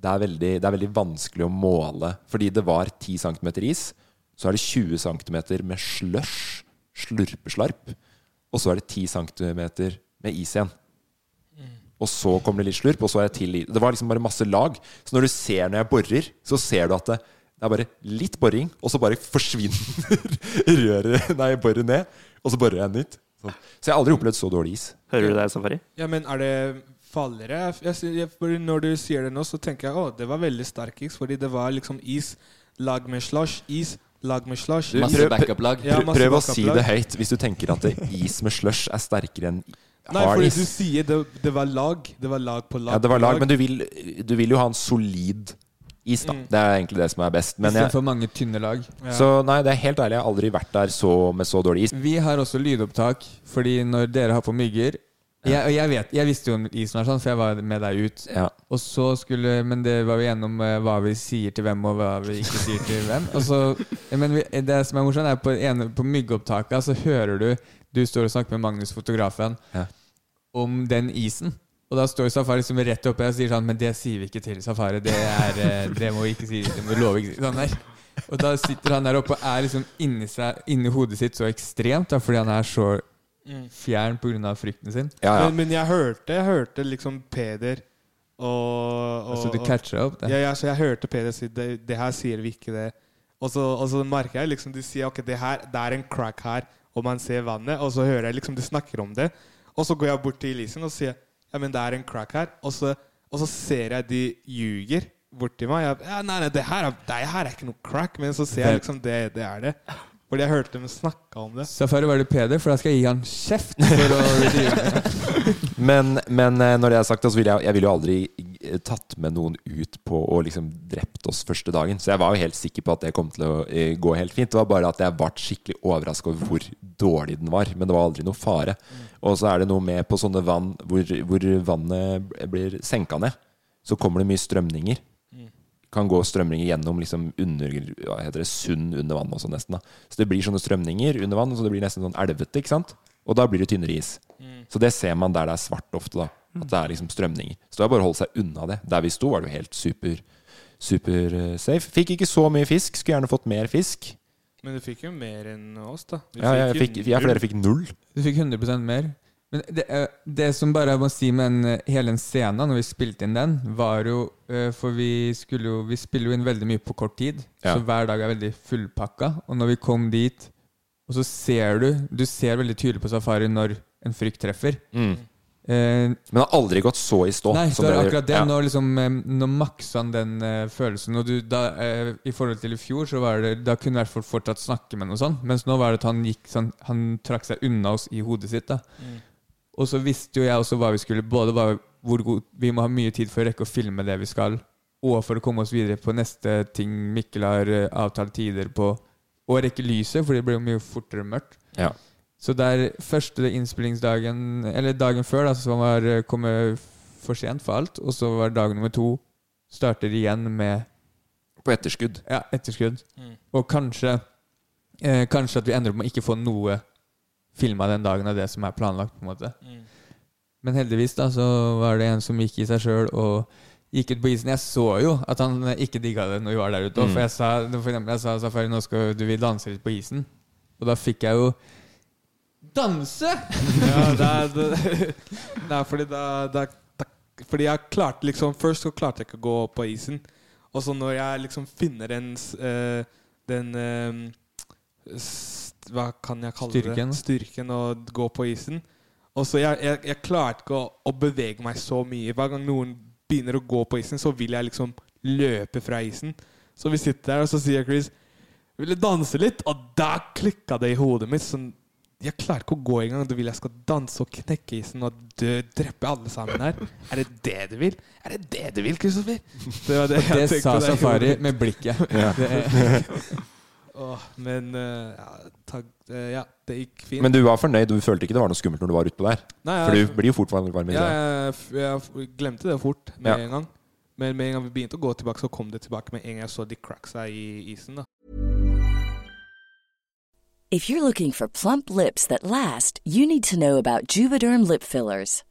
Det er, veldig, det er veldig vanskelig å måle. Fordi det var 10 cm is, så er det 20 cm med slush, slurpeslarp. Og så er det 10 cm med is igjen. Og så kommer det litt slurp, og så er det til is. Det var liksom bare masse lag. Så når du ser når jeg borer, så ser du at det, det er bare litt boring, og så bare forsvinner røret Nei, boret ned. Og så borer jeg nytt. Så jeg har aldri opplevd så dårlig is. Hører du det, Safari? Ja, men er det fallere? Jeg, jeg, fordi når du sier det nå, så tenker jeg å, det var veldig sterk is, fordi det var liksom is, lag med slush, is, lag med slush. Du, is. prøv, prøv, Ja, masse prøv å si det høyt hvis du tenker at det, is med slush er sterkere enn Nei, fordi is. du sier det, det var lag. Det var lag på lag. Ja, det var lag, lag, men du vil, du vil jo ha en solid is, da. Mm. Det er egentlig det som er best. Men Istedenfor mange tynne lag. så nei, det er helt ærlig, jeg har aldri vært der så, med så dårlig is. Vi har også lydopptak, fordi når dere har på mygger jeg, jeg, vet, jeg visste jo om isen var sånn, for jeg var med deg ut. Ja. Og så skulle, Men det var jo gjennom eh, hva vi sier til hvem, og hva vi ikke sier til hvem. Og så, men det som er morsomt, er på, ene, på myggopptaket så hører du Du står og snakker med Magnus, fotografen, Ja. om den isen. Og da står Safari som er rett oppe og sier sånn Men det sier vi ikke til Safari. Det, er, eh, det må vi ikke si. Det må vi love ikke. Sånn der. Og da sitter han der oppe og er liksom inni, seg, inni hodet sitt så ekstremt, da, fordi han er så. Fjern pga. frykten sin. Men, men jeg hørte Jeg hørte liksom Peder og, og Så du catcha opp? Ja, ja, så jeg hørte Peder si det, det her sier vi ikke det. Og så, og så merker jeg liksom de sier ok, det, her, det er en crack her, og man ser vannet. Og så hører jeg liksom de snakker om det. Og så går jeg bort til Elisen og sier ja, men det er en crack her. Og så, og så ser jeg de ljuger borti meg. Jeg, ja, nei, nei, det her, er, det her er ikke noe crack. Men så ser jeg liksom det, det er det. Fordi jeg hørte dem snakke om det. Safari var det Peder, for da skal jeg gi han kjeft for å. Men, men eh, når det er sagt, så vil jeg, jeg ville jo aldri eh, tatt med noen ut på og liksom drept oss første dagen. Så jeg var jo helt sikker på at det kom til å eh, gå helt fint. Det var bare at jeg ble skikkelig overraska over hvor dårlig den var. Men det var aldri noe fare. Og så er det noe med på sånne vann hvor, hvor vannet blir senka ned. Så kommer det mye strømninger. Kan gå strømninger gjennom liksom under hva heter det, sund under vann også, nesten. da Så det blir sånne strømninger under vann, så det blir nesten sånn elvete. ikke sant? Og da blir det tynnere is. Så det ser man der det er svart ofte. da At det er liksom strømninger. Så det er bare å holde seg unna det. Der vi sto, var det jo helt super Super eh, safe. Fikk ikke så mye fisk. Skulle gjerne fått mer fisk. Men du fikk jo mer enn oss, da. Vi Ja, jeg fikk, jeg, flere fikk null. Du fikk 100 mer. Men det, eh, det som bare jeg må si med en, eh, hele den scenen, når vi spilte inn den, var jo eh, For vi skulle jo Vi spiller jo inn veldig mye på kort tid, Ja. så hver dag er veldig fullpakka. Og når vi kom dit, og så ser du Du ser veldig tydelig på safari når en frykt treffer. Mm. Eh, Men det har aldri gått så i stå. Nei, så det er akkurat det. ja. Nå, liksom, nå maksa han den eh, følelsen. Og du, da, eh, I forhold til i fjor, så var det Da kunne i hvert fall fortsatt snakke med noe sånt. Mens nå var det at han gikk sånn Han trakk seg unna oss i hodet sitt. da Mm. Og så visste jo jeg også hva vi skulle Både hva, hvor god Vi må ha mye tid for å rekke å filme det vi skal. og for å komme oss videre på neste ting Mikkel har eh, avtalt tider på. Og rekke lyset, for det blir jo mye fortere mørkt. Ja. Så der første innspillingsdagen, eller dagen før, da, som var eh, kommet for sent for alt. Og så var dag nummer to starter igjen med På etterskudd. Ja, etterskudd. Mm. Og kanskje eh, Kanskje at vi ender opp med å ikke få noe filma den dagen av det som er planlagt. på en måte Mm. Men heldigvis da så var det en som gikk i seg sjøl og gikk ut på isen. Jeg så jo at han eh, ikke digga det når vi var der ute. Mm. For jeg sa for eksempel, jeg sa Safari, nå skal du vil danse litt på isen. Og da fikk jeg jo Danse! Ja, det er, det, Nei, fordi da, da, da Fordi jeg klarte liksom Først så klarte jeg ikke å gå på isen. Og så når jeg liksom finner den s- eh, Den eh, s- Hva kan jeg kalle Styrken. det? Styrken å gå på isen. Og så jeg, jeg, jeg klarte ikke å, å bevege meg så mye. Hver gang noen begynner å gå på isen, så vil jeg liksom løpe fra isen. Så vi sitter der, og så sier Chris Vil du danse litt? Og da klikka det i hodet mitt. Sånn, jeg klarer ikke å gå engang. Du vil jeg skal danse og knekke isen og dø, drepe alle sammen her. Er det det du vil? Er det det du vil, Kristoffer? Det var det jeg det tenkte sa Safari med blikket. Ja. Det, Åh, men uh, ja, takk, uh, ja, det gikk fint. Men du var fornøyd? Du følte ikke det var noe skummelt når du var utpå der? Nei, For du blir jo fort varm i ja, jeg, jeg glemte det fort med Ja. en gang. Men med en gang vi begynte å gå tilbake, så kom det tilbake med en gang jeg så de cracksa i isen. da. If you're looking for plump lips that last, you need to know about Juvederm lip fillers.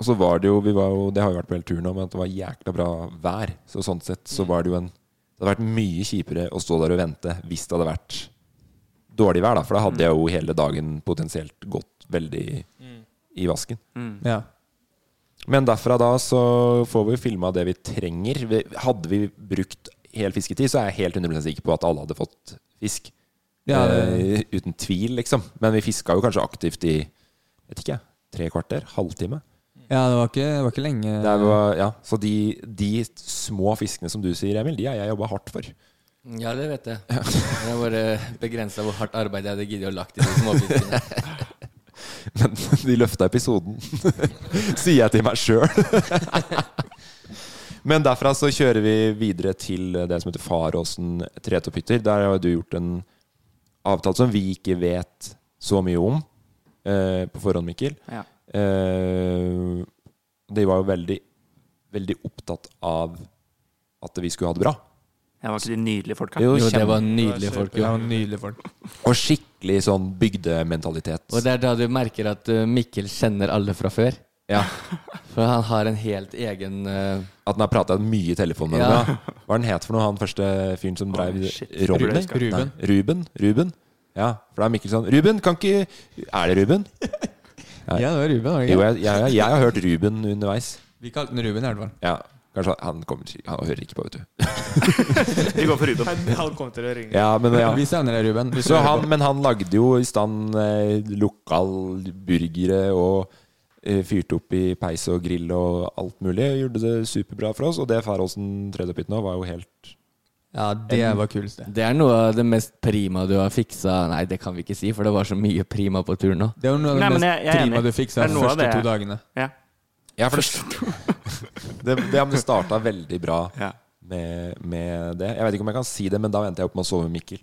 Og så var det jo, vi var jo Det har jo vært på hele turen nå, men at det var jækla bra vær. Så sånn sett så var det jo en Det hadde vært mye kjipere å stå der og vente hvis det hadde vært dårlig vær, da. For da hadde jeg jo hele dagen potensielt gått veldig i vasken. Ja. Men derfra da så får vi filma det vi trenger. Hadde vi brukt hel fisketid, så er jeg helt 100 sikker på at alle hadde fått fisk. Ja, det- eh, uten tvil, liksom. Men vi fiska jo kanskje aktivt i vet ikke, tre kvarter? Halvtime? Ja, det var ikke, det var ikke lenge Det var, ja, så de, de små fiskene som du sier, Emil, de har jeg jobba hardt for. Ja, det vet jeg. Jeg bare begrensa hvor hardt arbeid jeg hadde giddet å lagt i de småfiskene. Men de løfta episoden, sier jeg til meg sjøl. Men derfra så kjører vi videre til det som heter Faråsen tretopphytter. Der har du gjort en avtale som vi ikke vet så mye om eh, på forhånd, Mikkel. Ja. Eh, de var jo veldig, veldig opptatt av at vi skulle ha det bra. Det var ikke de nydelige folka? Jo, det var nydelige folk. jo. Det var nydelige folk. Og skikkelig sånn bygdementalitet. Og det er da du merker at uh, Mikkel kjenner alle fra før. Ja. For han har en helt egen uh, At han har prata mye i telefonen med Ja. Hva er han het for noe, han første fyren som drev Oi, shit. Ronny? Ruben. Ruben. Nei, Ruben. Ruben. Ja, for da er Mikkel sånn Ruben, kan ikke Er det Ruben? Ja, det var Ruben. var det Jo, jeg, jeg, jeg har hørt Ruben underveis. Vi kalte den Ruben, i hvert fall. Ja, kanskje Han kommer Han hører ikke på, vet du. Vi går for Ruben. Han, han kommer til å ringe. Ja, men, ja. Vi savner deg, Ruben. Så han, men han lagde jo i stand eh, lokalburgere og eh, fyrte opp i peis og grill og alt mulig. Gjorde det superbra for oss. Og det Faråsen tredje opp hit nå, var jo helt Ja, det var kulest, det. Det er noe av det mest prima du har fiksa Nei, det kan vi ikke si, for det var så mye prima på turen nå. Det var noe av det Nei, mest jeg- jeg er prima du fiksa er de første to dagene. Ja. Ja, for det, det, det, det starta veldig bra Ja. med, med det. Jeg vet ikke om jeg kan si det, men da venter jeg opp med å sove med Mikkel.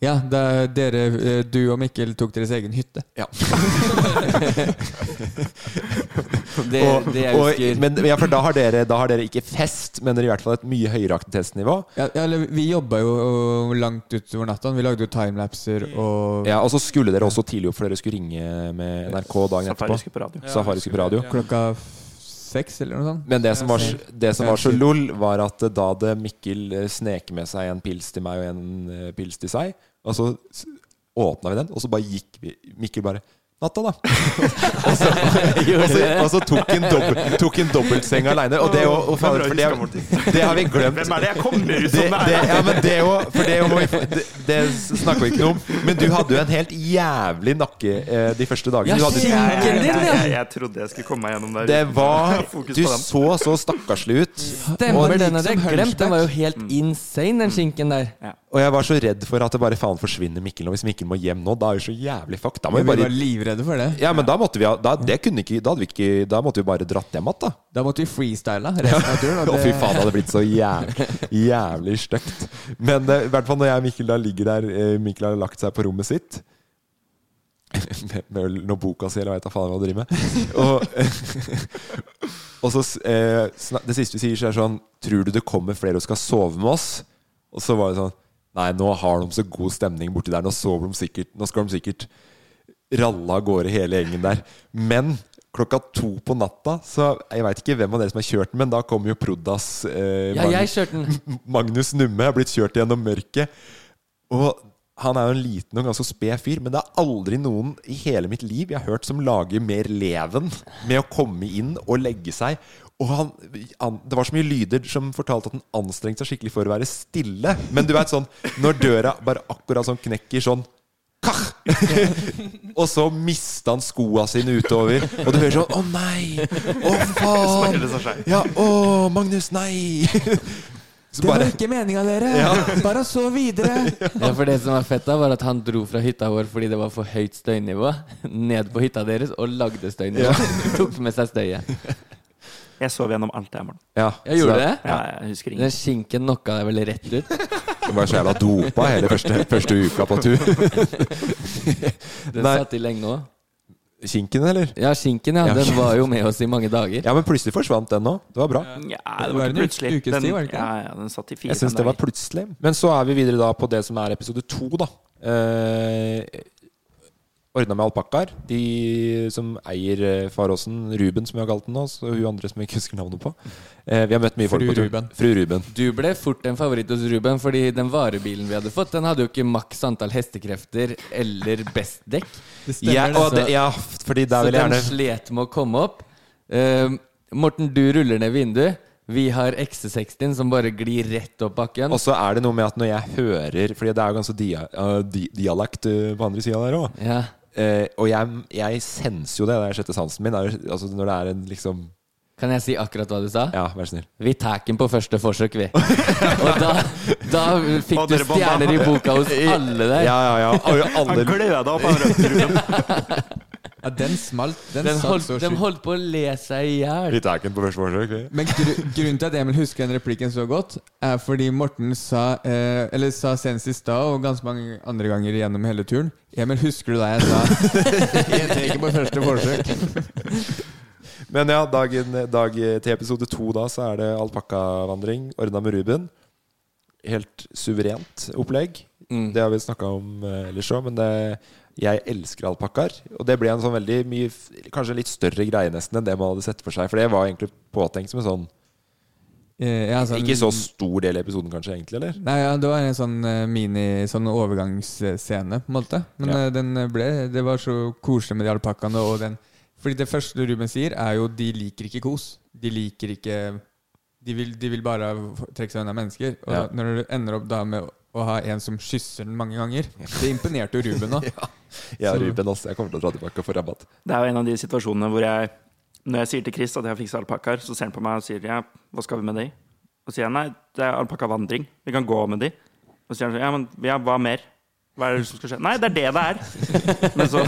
Ja, dere, eh, du og Mikkel tok deres egen hytte. Ja. Det, og, det jeg og, husker men, ja, for da har, dere, da har dere ikke fest, men dere i hvert fall et mye høyere aktivitetsnivå. Ja, ja, eller, vi jobba jo langt utover natta. Vi lagde jo timelapser og Ja, Og så skulle dere også tidlig opp, for dere skulle ringe med NRK dagen Safari etterpå. skulle på radio. Safari skulle på radio. klokka seks, eller noe sånt. Men det som var, det som var så lol, var at da hadde Mikkel eh, sneket med seg en pils til meg og en eh, pils til seg. Og så åpna vi den, og så bare gikk vi Mikkel bare Natta, da. og, så, og, så, og så tok en dobbel, tok en dobbeltseng aleine. Og det, og, for det, det har vi glemt. Hvem er det jeg kommer ut som det, er? ja, men det, jo, for det, må det, det snakker vi ikke noe om. Men du hadde jo en helt jævlig nakke eh, de første dagene. Du hadde. Jeg, jeg, jeg, jeg trodde jeg skulle komme meg gjennom der. det var Du så så stakkarslig ut. Stemmer, den hadde jeg glemt. Den var jo helt Mm. insane, den skinken der. Og jeg var så redd for at det bare faen forsvinner Mikkel nå. Hvis Mikkel må hjem nå, da er vi så jævlig fucked. Da må vi bare... var livredde for det. Ja, men da måtte vi ha da, det kunne ikke, da, hadde vi ikke, da måtte vi bare dratt hjem igjen, da. Da måtte vi freestyla resten av turen. Å, Og fy det, faen, det hadde blitt så jævlig, jævlig stygt. Men eh, i hvert fall når jeg og Mikkel da ligger der eh, Mikkel har lagt seg på rommet sitt med, med noe boka si, eller jeg vet faen hva driver med. Og, og så eh, Det siste vi sier, så er sånn Tror du det kommer flere og skal sove med oss? Og så var det sånn Nei, nå har de så god stemning borti der. Nå de sikkert Nå skal de sikkert ralle av gårde hele gjengen der. Men klokka to på natta Så jeg veit ikke hvem av dere som har kjørt den, men da kommer jo Prodas eh, Ja, jeg Magnus- kjørte den. Magnus Numme har blitt kjørt gjennom mørket. Og han er jo en liten og ganske sped fyr, men det er aldri noen i hele mitt liv jeg har hørt som lager mer leven med å komme inn og legge seg. Og han, han, Det var så mye lyder som fortalte at han anstrengte seg skikkelig for å være stille. Men du vet sånn når døra bare akkurat sånn knekker sånn Kah! og så mista han skoa sine utover. Og du hører sånn Å nei! Å faen! Ja, å Magnus, nei! Så det var bare ikke meninga, dere! Bare så videre! Ja, for det som var fett da, var at han dro fra hytta vår fordi det var for høyt støynivå, ned på hytta deres og lagde støynivå. Tok med seg støyet. Jeg sov gjennom alt det i morgen. Ja, Jeg gjorde så det. Ja, jeg husker Den skinken knocka deg vel rett ut? Du var så jævla dopa hele første, første uka på tur. Den Nei. satt i lenge òg. Kinken, eller? Ja, skinken, ja. Ja. Den var jo med oss i mange dager. Ja, men plutselig forsvant den nå. Det var bra. Ja, Det var var en ikke plutselig. ukes Den, tid, var det ikke? ja, ja, den satt i fire Jeg syns det var dager. plutselig. Men så er vi videre da på det som er episode to, da. Eh, Ordna med alpakkaer. De som eier eh, Faråsen, Ruben som vi har kalt den nå, så hun andre som jeg ikke husker navnet på. Eh, vi har møtt mye folk Fru på tur. Ruben. Fru Ruben. Du ble fort en favoritt hos Ruben, fordi den varebilen vi hadde fått, den hadde jo ikke maks antall hestekrefter eller best dekk. Det stemmer, Ja, det. og ja, fordi der Så vil jeg den slet med å komme opp. Eh, Morten, du ruller ned vinduet. Vi har XC60 som bare glir rett opp bakken. Og så er det noe med at når jeg hører Fordi det er jo ganske dia, uh, di, dialekt uh, på andre sida der òg. Ja. Eh, og jeg, jeg senser jo det. Det er sjette sansen min. Er, altså når det er en liksom Kan jeg si akkurat hva du sa? Ja, vær snill. Vi tar den på første forsøk, vi. Og da, da fikk du stjerner i boka hos alle der. Ja, ja, ja. Alle- alle- gløda opp av Ja, den smalt. Den, Den holdt, så den holdt på å le seg i hjel. Litt tar på første forsøk. Men gru, grunnen til at Emil husker den replikken så godt, er fordi Morten sa eh, Eller sa senest i stad, og ganske mange andre ganger gjennom hele turen Emil, husker du da jeg sa Jeg tar ikke på første forsøk? Men ja, dagen, dag til episode to da, så er det alpakkavandring ordna med Ruben. Helt suverent opplegg. Mm. Det har vi snakka om eh, ellers òg, men det, jeg elsker alpakkaer. Og det ble en sånn veldig mye Kanskje litt større greie nesten enn det man hadde sett for seg. For det var egentlig påtenkt som en sånn Eh, ja, sånn- Ikke så stor del i episoden, kanskje, egentlig, eller? Nei, ja, det var en sånn eh, mini Sånn overgangsscene, på en måte. Men Ja. eh, den ble Det var så koselig med de alpakkaene Fordi det første Ruben sier, er jo de liker ikke kos. De liker ikke De vil, de vil bare trekke seg unna mennesker. Og Ja. når du ender opp da med å ha en som kysser den mange ganger Det imponerte jo Ruben òg. Ja, ja, Ruben også. Jeg kommer til å dra tilbake og få rabatt. Det er jo en av de situasjonene hvor jeg Når jeg sier til Chris at jeg har fiksa alpakkaer, så ser han på meg og sier ja, hva skal vi med de? Og sier jeg nei, det er alpakkavandring. Vi kan gå med de. Og så sier han ja, men ja, hva mer? Hva er det som skal skje? Nei, det er det det er. Men så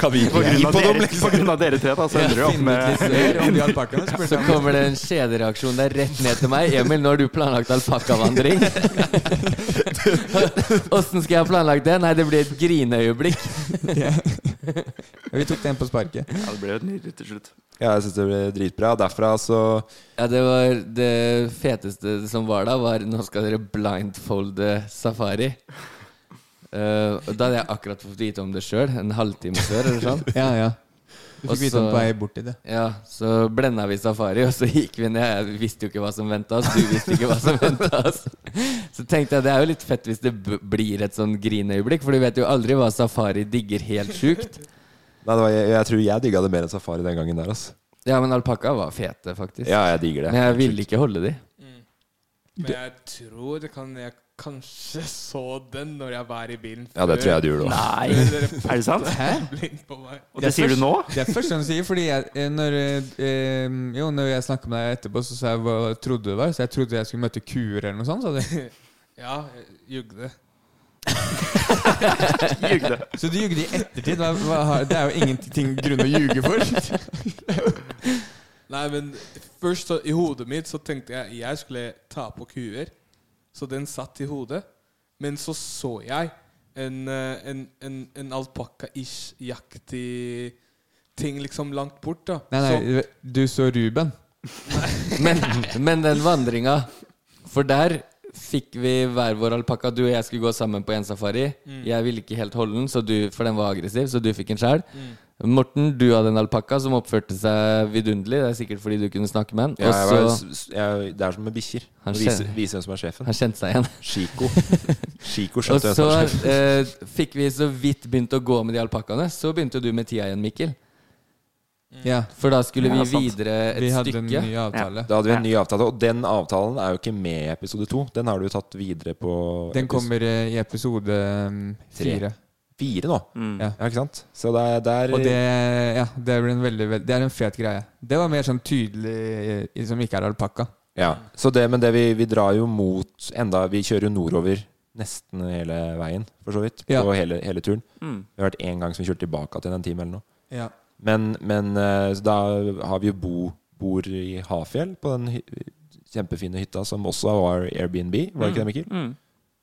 Kan vi på grunn gi av på dem, dere, liksom? på grunn av dere tre, da, så ender det opp med Så kommer det en kjedereaksjon der rett ned til meg. Emil, nå har du planlagt alpakkavandring. Åssen skal jeg ha planlagt det? Nei, det blir et grineøyeblikk. Vi tok den på sparket. Ja, det ble jo nydelig til slutt. Ja, jeg syns det ble dritbra. Derfra så Ja, det var det feteste som var da, var nå skal dere blindfolde safari. Eh, og da hadde jeg akkurat fått vite om det sjøl, en halvtime før. eller sånn Ja, ja. Du fikk vite om på vei bort til det. Ja, så blenda vi safari, og så gikk vi ned. Jeg visste jo ikke hva som venta oss, du visste ikke hva som venta oss. Så tenkte jeg det er jo litt fett hvis det b blir et sånn grinøyeblikk, for du vet jo aldri hva safari digger helt sjukt. Nei, det var, jeg, jeg tror jeg digga det mer enn safari den gangen der, altså. Ja, men alpakka var fete, faktisk. Ja, jeg digger det. Men jeg ville ikke holde de. Men jeg tror det kan jeg kanskje så den når jeg var i bilen Før. Ja, det tror jeg du gjorde. Nei, er det sant? Hæ? Blind på meg. Og det sier du nå? Det er første gang du sier, fordi jeg, eh, når, eh, jo, når jeg snakka med deg etterpå, så sa jeg hva trodde du det var. Så jeg trodde jeg skulle møte kuer eller noe sånt. Sa du. Ja, jeg jugde. Jugde. Så du jugde i ettertid? Hva, hva, det er jo ingenting grunn å ljuge for. Nei, men først så, i hodet mitt så tenkte jeg jeg skulle ta på kuer. Så den satt i hodet. Men så så jeg en, eh, en, en, en alpakka-ish-jaktig ting liksom langt bort. da Nei, nei, du så Ruben. Men, men den vandringa For der fikk vi hver vår alpakka. Du og jeg skulle gå sammen på en safari. Mm. Jeg ville ikke helt holde den, så du, for den var aggressiv, så du fikk en sjæl. Mm. Morten, du hadde en alpakka som oppførte seg vidunderlig. Det er sikkert fordi du kunne snakke med den. Ja, jeg det er som med bikkjer. Han Vise, vise hvem som er sjefen. Han kjente seg igjen. Chico. Chico Og så eh, fikk vi så vidt begynt å gå med de alpakkaene. Så begynte du med tida igjen, Mikkel. Ja. For da skulle Ja, vi sant. videre et Vi hadde stykke. en ny avtale. Da hadde vi en ny avtale, og den avtalen er jo ikke med i episode to. Den har du tatt videre på Den kommer eh, i episode mm, Tre. fire. Fire nå. Mm. Ja. Ja, ikke sant? Så det er der Og det, ja, det, blir en veldig, veldig, det er en fet greie. Det var mer sånn tydelig som ikke er alpakka. Ja, så det, men det vi, vi drar jo mot enda Vi kjører jo nordover nesten hele veien, for så vidt. Ja. På hele, hele turen. Mm. Vi har vært én gang som vi kjørte tilbake til en time eller noe. Ja. Men, men eh, så da har vi jo bo, bor i Hafjell, på den kjempefine hytta som også var Airbnb. Var det ikke det, Mikkel? Mm.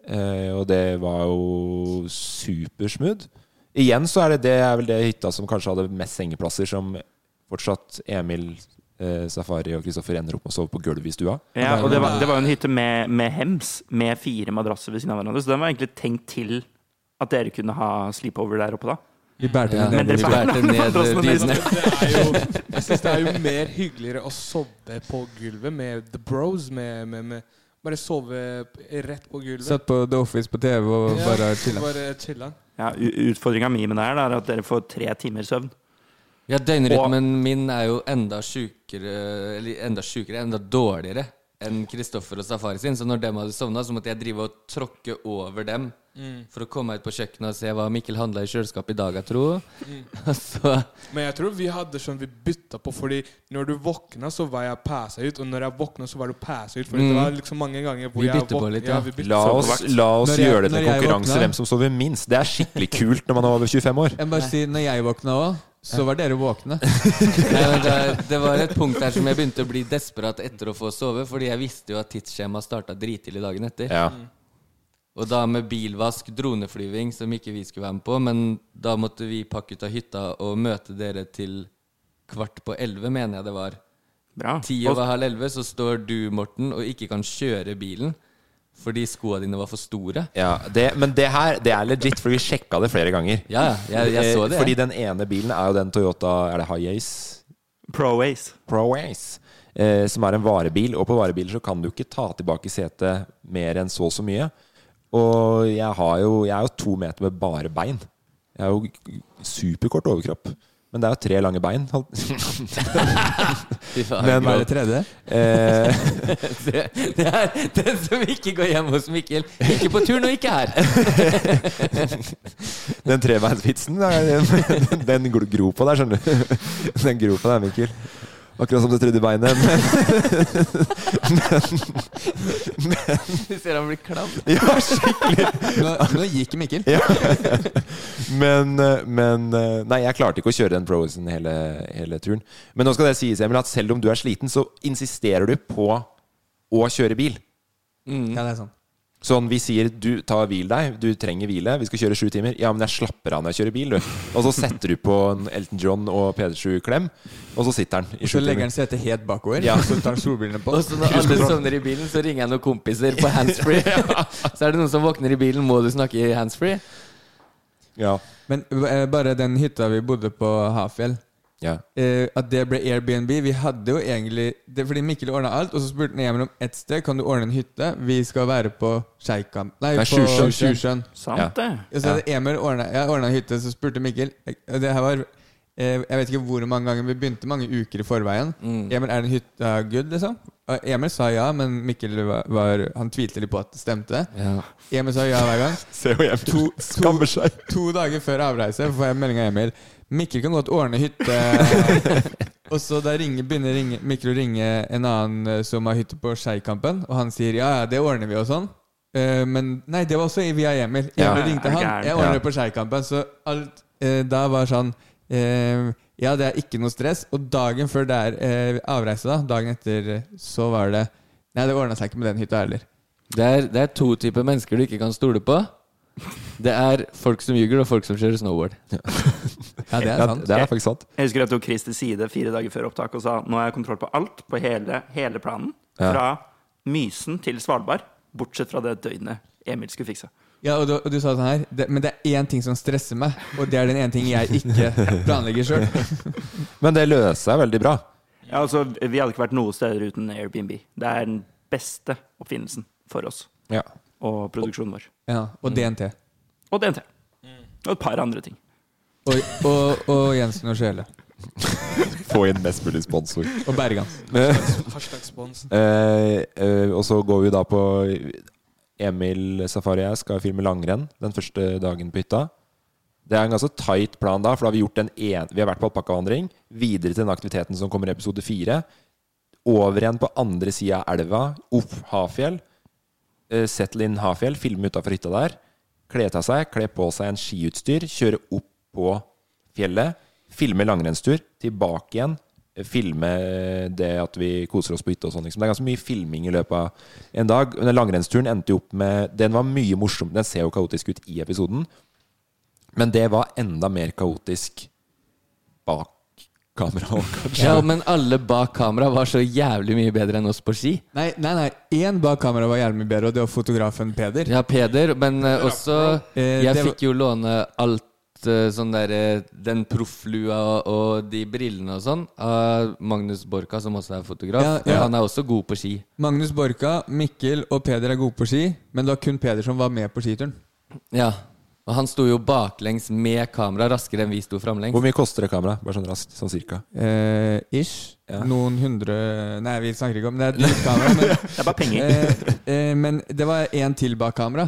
Eh, og det var jo supersmooth. Igjen så er det det er vel det hytta som kanskje hadde mest sengeplasser, som fortsatt Emil, eh, Safari og Kristoffer ender opp med å sove på gulvet i stua. Ja, og det var, det var jo en hytte med, med hems, med fire madrasser ved siden av hverandre. Så den var egentlig tenkt til at dere kunne ha sleepover der oppe, da. Vi bærte Ja, den ned. dere bærte ned dynene. Det jo, jeg syns det er jo mer hyggeligere å sove på gulvet med the bros. Med, med, med Bare sove rett på gulvet. Satt på The Office på TV og Ja, bare chilla. Bare chilla. Ja, Utfordringa mi med det her er at dere får tre timer søvn. Ja, døgnrytmen min er jo enda sjukere Eller enda sjukere, enda dårligere enn Kristoffer og Safari sin. Så når dem hadde sovna, så måtte jeg drive og tråkke over dem Mm. For å komme ut på kjøkkenet og se hva Mikkel handla i kjøleskapet i dag, jeg tror. Mm. Så Men jeg tror vi hadde sånn vi bytta på, fordi når du våkna, så var jeg passa ut, og når jeg våkna, så var du passa ut. For Mm. det var liksom mange ganger hvor Vi jeg våkna. på litt, ja. Ja, La oss, la oss jeg- gjøre det til konkurranse hvem som sover minst. Det er skikkelig kult når man er over 25 år. Jeg bare si, når jeg våkna òg, så var dere våkne. Det, det var et punkt der som jeg begynte å bli desperat etter å få sove, fordi jeg visste jo at tidsskjemaet starta drittidlig dagen etter. Ja. Og da med bilvask, droneflyving, som ikke vi skulle være med på, men da måtte vi pakke ut av hytta og møte dere til kvart på elleve, mener jeg det var. Bra. Ti over halv elleve så står du, Morten, og ikke kan kjøre bilen fordi skoene dine var for store. Ja, det, men det her det er legit, for vi sjekka det flere ganger. Ja, jeg, jeg så det. Fordi den ene bilen er jo den Toyota Er det Hiace? Pro-Ace. Pro-Ace. Eh, som er en varebil. Og på varebiler så kan du ikke ta tilbake setet mer enn så og så mye. Og jeg, har jo, jeg er jo to meter med bare bein. Jeg er jo superkort overkropp. Men det er jo tre lange bein. Men- Hva er det tredje? Eh, det, det er den som ikke går hjem hos Mikkel. Ikke på turn og ikke her. den trebeinsvitsen, den, den gro- på deg, skjønner du. Den gropa deg, Mikkel. Akkurat som det tredje beinet. Du ser han blir klam. Ja, skikkelig. Nå, nå gikk Mikkel. Ja. Men, men Nei, jeg klarte ikke å kjøre den Pro-Acen hele, hele turen. Men nå skal det sies, Emil, at selv om du er sliten, så insisterer du på å kjøre bil. Ja, det er sånn. Sånn, Vi sier du tar hvil deg, du trenger hvile, vi skal kjøre sju timer. Ja, men jeg slapper av når jeg kjører bil, du. Og så setter du på en Elton John og Pedersju-klem, og så sitter han i Så legger han setet helt bakover, Ja. og så tar han solbrillene på. Og så når alle sovner i bilen, så ringer jeg noen kompiser på handsfree. Så er det noen som våkner i bilen, må du snakke i handsfree? Ja. Men eh, bare den hytta vi bodde på Hafjell Ja. eh, At det ble Airbnb Vi hadde jo egentlig det, Fordi Mikkel ordna alt, og så spurte han Emil om ett sted kan du ordne en hytte. Vi skal være på Sjeikan Nei, Nei, på Sjusjøen. Sant Ja. det. Og så hadde Emil ordnet, jeg ordna hytte, så spurte Mikkel og Det her var eh, Jeg vet ikke hvor mange ganger Vi begynte mange uker i forveien. Mm. Emil, er den hytta good, liksom? Og Emil sa ja, men Mikkel var, var Han tvilte litt på at det stemte. Ja. Emil sa ja hver gang. Se hvor to, To, skammer seg. To dager før avreise får jeg melding av Emil. Mikkel kan godt ordne hytte. og så da ringer, begynner ringe, Mikkel å ringe en annen eh, som har hytte på Skeikampen, og han sier ja, ja, det ordner vi og sånn. Uh, men nei, det var også via Emil. Emil Ja. ringte han. Jeg ordner Ja. på Skeikampen. Så alt uh, da var sånn uh, Ja, det er ikke noe stress. Og dagen før det er avreise, da, dagen etter, så var det Nei, det ordna seg ikke med den hytta heller. Det er, det er to typer mennesker du ikke kan stole på. Det er folk som ljuger, og folk som kjører snowboard. Ja, det er Ja, sant. det er faktisk sant. Jeg husker jeg tok Chris til side fire dager før opptak og sa nå har jeg kontroll på alt, på hele, hele planen. Fra Mysen til Svalbard, bortsett fra det døgnet Emil skulle fikse. Ja, og du, og du sa sånn her det, Men det er én ting som stresser meg, og det er den ene ting jeg ikke planlegger sjøl. Men det løser seg veldig bra. Ja, altså, vi hadde ikke vært noe steder uten Airbnb. Det er den beste oppfinnelsen for oss Ja. og produksjonen vår. Ja, og DNT. Og DNT. Og et par andre ting. Og, og, og Jensen og Sjele. Få inn mest mulig sponsor. Og. Hashtag spons. Eh, eh, og så går vi da på Emil Safari og jeg skal filme langrenn den første dagen på hytta. Det er en ganske tight plan da, for da har vi gjort en en, Vi har vært på alpakkavandring, videre til den aktiviteten som kommer i episode fire. Over igjen på andre sida av elva, opp Hafjell. Uh, settle in Hafjell, filme utafor hytta der. Kle av seg, kle på seg en skiutstyr, kjøre opp på fjellet. Filme langrennstur, tilbake igjen. eh, Filme det at vi koser oss på hytta og sånn. Liksom. Det er ganske mye filming i løpet av en dag. Men den langrennsturen endte jo opp med Den var mye morsom. Den ser jo kaotisk ut i episoden. Men det var enda mer kaotisk bak kamera, kanskje. Ja, men alle bak kamera var så jævlig mye bedre enn oss på ski. Nei, nei, nei. Én bak kamera var jævlig mye bedre, og det var fotografen Peder. Ja, Peder, men eh, også Eh, Jeg fikk jo låne alt sånn der eh, Den profflua og, og de brillene og sånn av Magnus Borka, som også er fotograf. Ja, ja. Han er også god på ski. Magnus Borka, Mikkel og Peder er gode på ski, men det var kun Peder som var med på skituren. Ja. Og han sto jo baklengs med kamera raskere enn vi sto framlengs. Hvor mye koster det kamera? Bare sånn raskt, sånn cirka. Eh, ish. Ja. Noen hundre Nei, vi snakker ikke om det. er et kamera. Men, Det er bare penger. eh, eh, men det var én til bak kamera.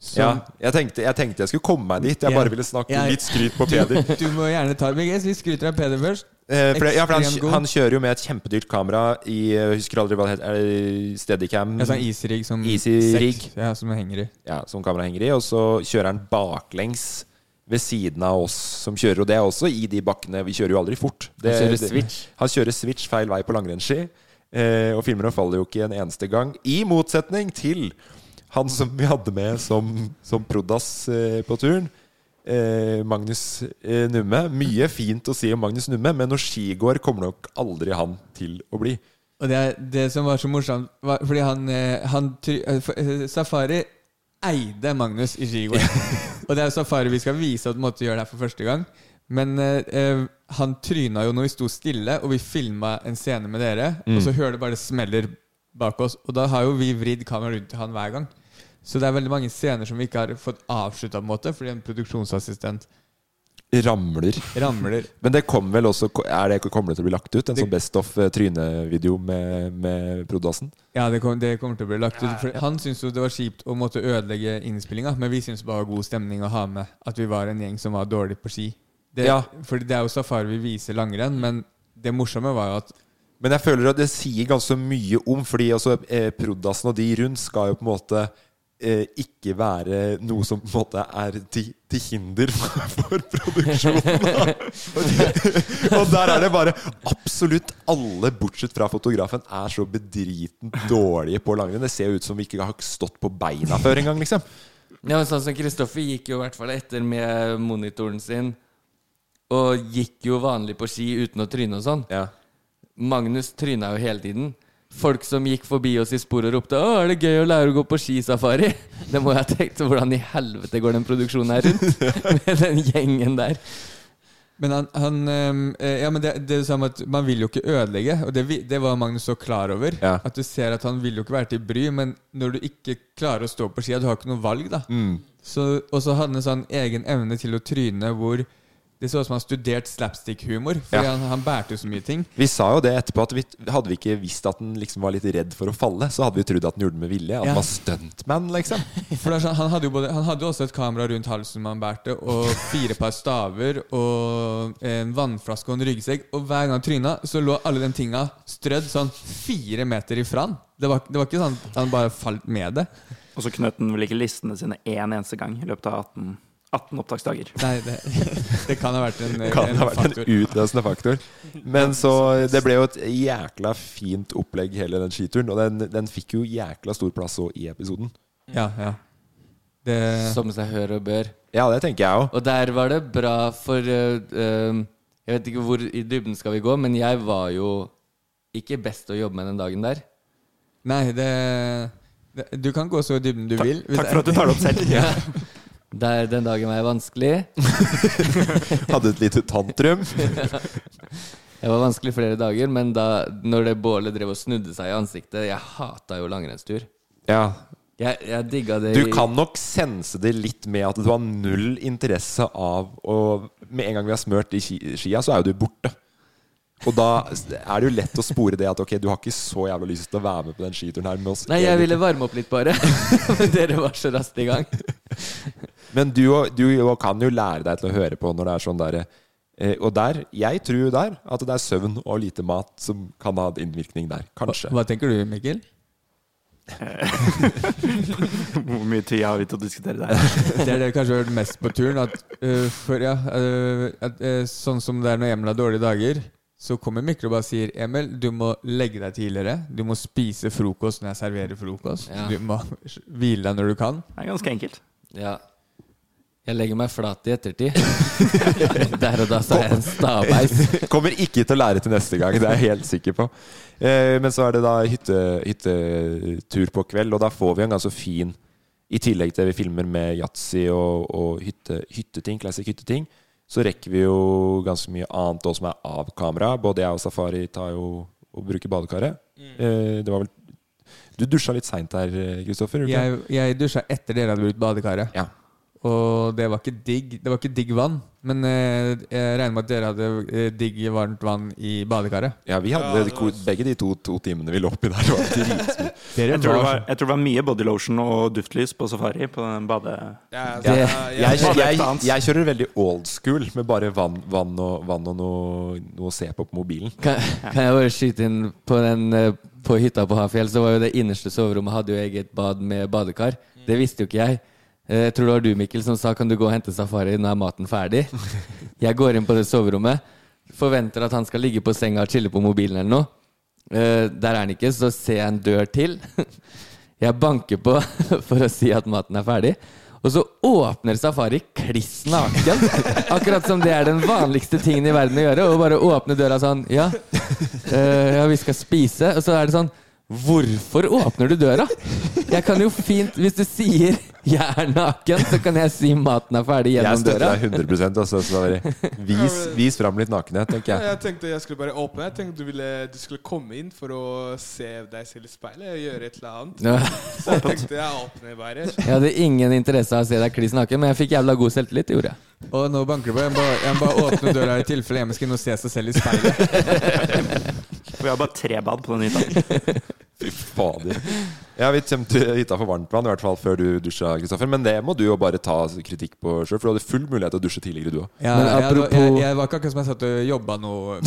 Som- Ja, jeg tenkte, jeg tenkte jeg skulle komme meg dit. Jeg Ja. bare ville snakke Jeg- litt skryt på Peder. Du, du må gjerne ta VGS, Vi skryter av Peder først. Eh, for ja, for han, han kjører jo med et kjempedyrt kamera i Jeg husker aldri hva det heter. Er Steadicam? Ja, sånn Easy-rig som Easy-rig. seks- Ja, som henger i. Ja, som kameraet henger i. Og så kjører han baklengs ved siden av oss som kjører. Og det er også i de bakkene. Vi kjører jo aldri fort. Det, Han kjører det-. Han kjører switch feil vei på langrennsski. Eh, og filmer og faller jo ikke en eneste gang. I motsetning til han som vi hadde med som, som prodas eh, på turen. Eh, Magnus eh, Numme. Mye fint å si om Magnus Numme, men når skigåer kommer nok aldri han til å bli. Og det, er- det som var så morsomt, var fordi han, eh, han eh, Safari eide Magnus i skigård. og det er Safari vi skal vise at måtte gjøre det her for første gang. Men eh, han tryna jo når vi sto stille, og vi filma en scene med dere. Mm. Og så hører det bare det smeller bak oss. Og da har jo vi vridd kameraet rundt til han hver gang. Så det er veldig mange scener som vi ikke har fått avslutta, fordi en produksjonsassistent Ramler. ramler. Men det kommer vel også Er det kommer det til å bli lagt ut? En Det- sånn Best of eh, trynevideo med, med prodassen? Ja, det, kom, det kommer til å bli lagt ut. For han syntes jo det var kjipt å måtte ødelegge innspillinga, men vi syntes det var god stemning å ha med at vi var en gjeng som var dårlig på ski. Det, Ja. For det er jo safari vi viser langrenn, men det morsomme var jo at Men jeg føler at det sier ganske mye om, fordi også eh, prodassen og de rundt skal jo på en måte eh, ikke være noe som på en måte er til, til hinder for, for produksjonen. og, der er det bare absolutt alle, bortsett fra fotografen, er så bedritent dårlige på langrenn. Det ser jo ut som vi ikke har stått på beina før engang, liksom. Ja, men sånn som Kristoffer gikk jo i hvert fall etter med monitoren sin. Og gikk jo vanlig på ski uten å tryne og sånn. Magnus tryna jo hele tiden. Folk som gikk forbi oss i sporet og ropte 'Å, er det gøy å lære å gå på skisafari?' Det må jeg ha tenkt Hvordan i helvete går den produksjonen her rundt? Med den gjengen der. Men han, han ehm, eh, Ja, men det, det er jo sånn at man vil jo ikke ødelegge, og det, det var Magnus så klar over. At du ser at han vil jo ikke være til bry, men når du ikke klarer å stå på skia, du har ikke noe valg, da. Mm. Så, og så hadde han en sånn egen evne til å tryne hvor det så ut som han studert slapstick-humor. Fordi Ja. han, han bærte så mye ting. Vi sa jo det etterpå, at vi, hadde vi ikke visst at han liksom var litt redd for å falle, så hadde vi trodd at han gjorde det med vilje. At Ja. han var stuntman, liksom. For sånn, han, hadde jo både, han hadde jo også et kamera rundt halsen man bærte, og fire par staver, og en vannflaske og en ryggsekk. Og hver gang han tryna, så lå alle de tinga strødd sånn fire meter ifra han. Det var, det var ikke sånn at han bare falt med det. Og så knøt han vel ikke listene sine én eneste gang i løpet av 18, 18 opptaksdager. Nei, det, det kan ha vært en, kan en ha vært faktor. en utløsende faktor. Men så Det ble jo et jækla fint opplegg, hele den skituren. Og den, den fikk jo jækla stor plass òg i episoden. Ja, ja. Det, Som seg hør og bør. Ja, det tenker jeg òg. Og der var det bra for eh, Jeg vet ikke hvor i dybden skal vi gå, men jeg var jo ikke best å jobbe med den dagen der. Nei, det, det Du kan gå så i dybden du Takk- vil. takk for at du tar det opp selv. ja. Der den dagen var jeg vanskelig. Hadde et lite tantrum. jeg var vanskelig flere dager, men da når det bålet drev og snudde seg i ansiktet Jeg hata jo langrennstur. Ja. Jeg, jeg digga det Du kan nok sense det litt med at du har null interesse av å Med en gang vi har smørt de skia, så er jo du borte. Og da er det jo lett å spore det at ok, du har ikke så jævla lyst til å være med på den skituren her med oss. Nei, jeg ville varme opp litt, bare. Men dere var så raskt i gang. Men du, du kan jo lære deg til å høre på når det er sånn der eh, Og der, jeg tror jo der at det er søvn og lite mat som kan ha en innvirkning der. Kanskje. Hva tenker du, Mikkel? Hvor mye tid har vi til å diskutere det? Det er det jeg kanskje har hørt mest på turen. At, uh, for, ja, uh, at, uh, sånn som det er når Emil har dårlige dager, så kommer Mikkel og bare sier Emil, du må legge deg tidligere. Du må spise frokost når jeg serverer frokost. Ja. Du må hvile deg når du kan. Det er ganske enkelt. Ja. Jeg legger meg flat i ettertid. Der og da så er jeg en stabeis. Kommer ikke til å lære til neste gang, det er jeg helt sikker på. Eh, men så er det da hytte, hyttetur på kveld, og da får vi en ganske fin I tillegg til vi filmer med yatzy og, og hytte, hytteting, classic hytteting, så rekker vi jo ganske mye annet òg som er av kamera. Både jeg og Safari tar jo og bruker badekaret. Eh, det var vel Du dusja litt seint her, Kristoffer? Jeg, jeg dusja etter dere hadde brukt badekaret. Ja. Og det var ikke digg Det var ikke digg vann. Men eh, jeg regner med at dere hadde eh, digg varmt vann i badekaret. Ja, vi hadde det var- begge de to, to timene vi lå oppi der. Var. Dere Jeg tror, det var jeg tror det var mye body lotion og duftlys på safari på den bade... Ja, altså, jeg, jeg- jeg, jeg, jeg kjører veldig old school med bare vann, vann og, vann og noe, noe å se på på mobilen. Kan, kan jeg bare skyte inn på, den, eh, på hytta på Hafjell, så var jo det innerste soverommet hadde jo eget bad med badekar. Det visste jo ikke jeg. Eh, Jeg tror det var du, Mikkel, som sa 'kan du gå og hente safari, nå er maten ferdig'? Jeg går inn på det soverommet, forventer at han skal ligge på senga og chille på mobilen eller noe. Eh, Der er han ikke, så ser jeg en dør til. Jeg banker på for å si at maten er ferdig. Og så åpner Safari kliss naken. Akkurat som det er den vanligste tingen i verden å gjøre. Å bare åpne døra sånn Ja, eh, ja vi skal spise. Og så er det sånn Hvorfor åpner du døra? Jeg kan jo fint Hvis du sier 'jeg er naken', så kan jeg si 'maten er ferdig' Jeg gjennom støtter døra. deg 100% altså, vis, vis fram litt nakenhet, tenker jeg. jeg tenkte jeg skulle bare åpne. Jeg tenkte du, ville, du skulle komme inn for å se deg selv i speilet og gjøre et eller annet. Ja. Så jeg tenkte jeg åpner bare. Jeg hadde ingen interesse av å se deg kliss naken, men jeg fikk jævla god selvtillit. Det gjorde jeg. Og nå banker det på. Jeg må bare, jeg må bare åpne døra i tilfelle Emil skal inn og se seg selv i speilet. Vi har bare tre bad på den hytta. Fy fader. Ja, vi kommer til hytta for varmtvann, i hvert fall før du dusja, Kristoffer. Men det må du jo bare ta kritikk på sjøl, for du hadde full mulighet til å dusje tidligere, du òg. Ja, apropos... jeg, jeg, jeg var ikke akkurat som jeg satt og jobba noe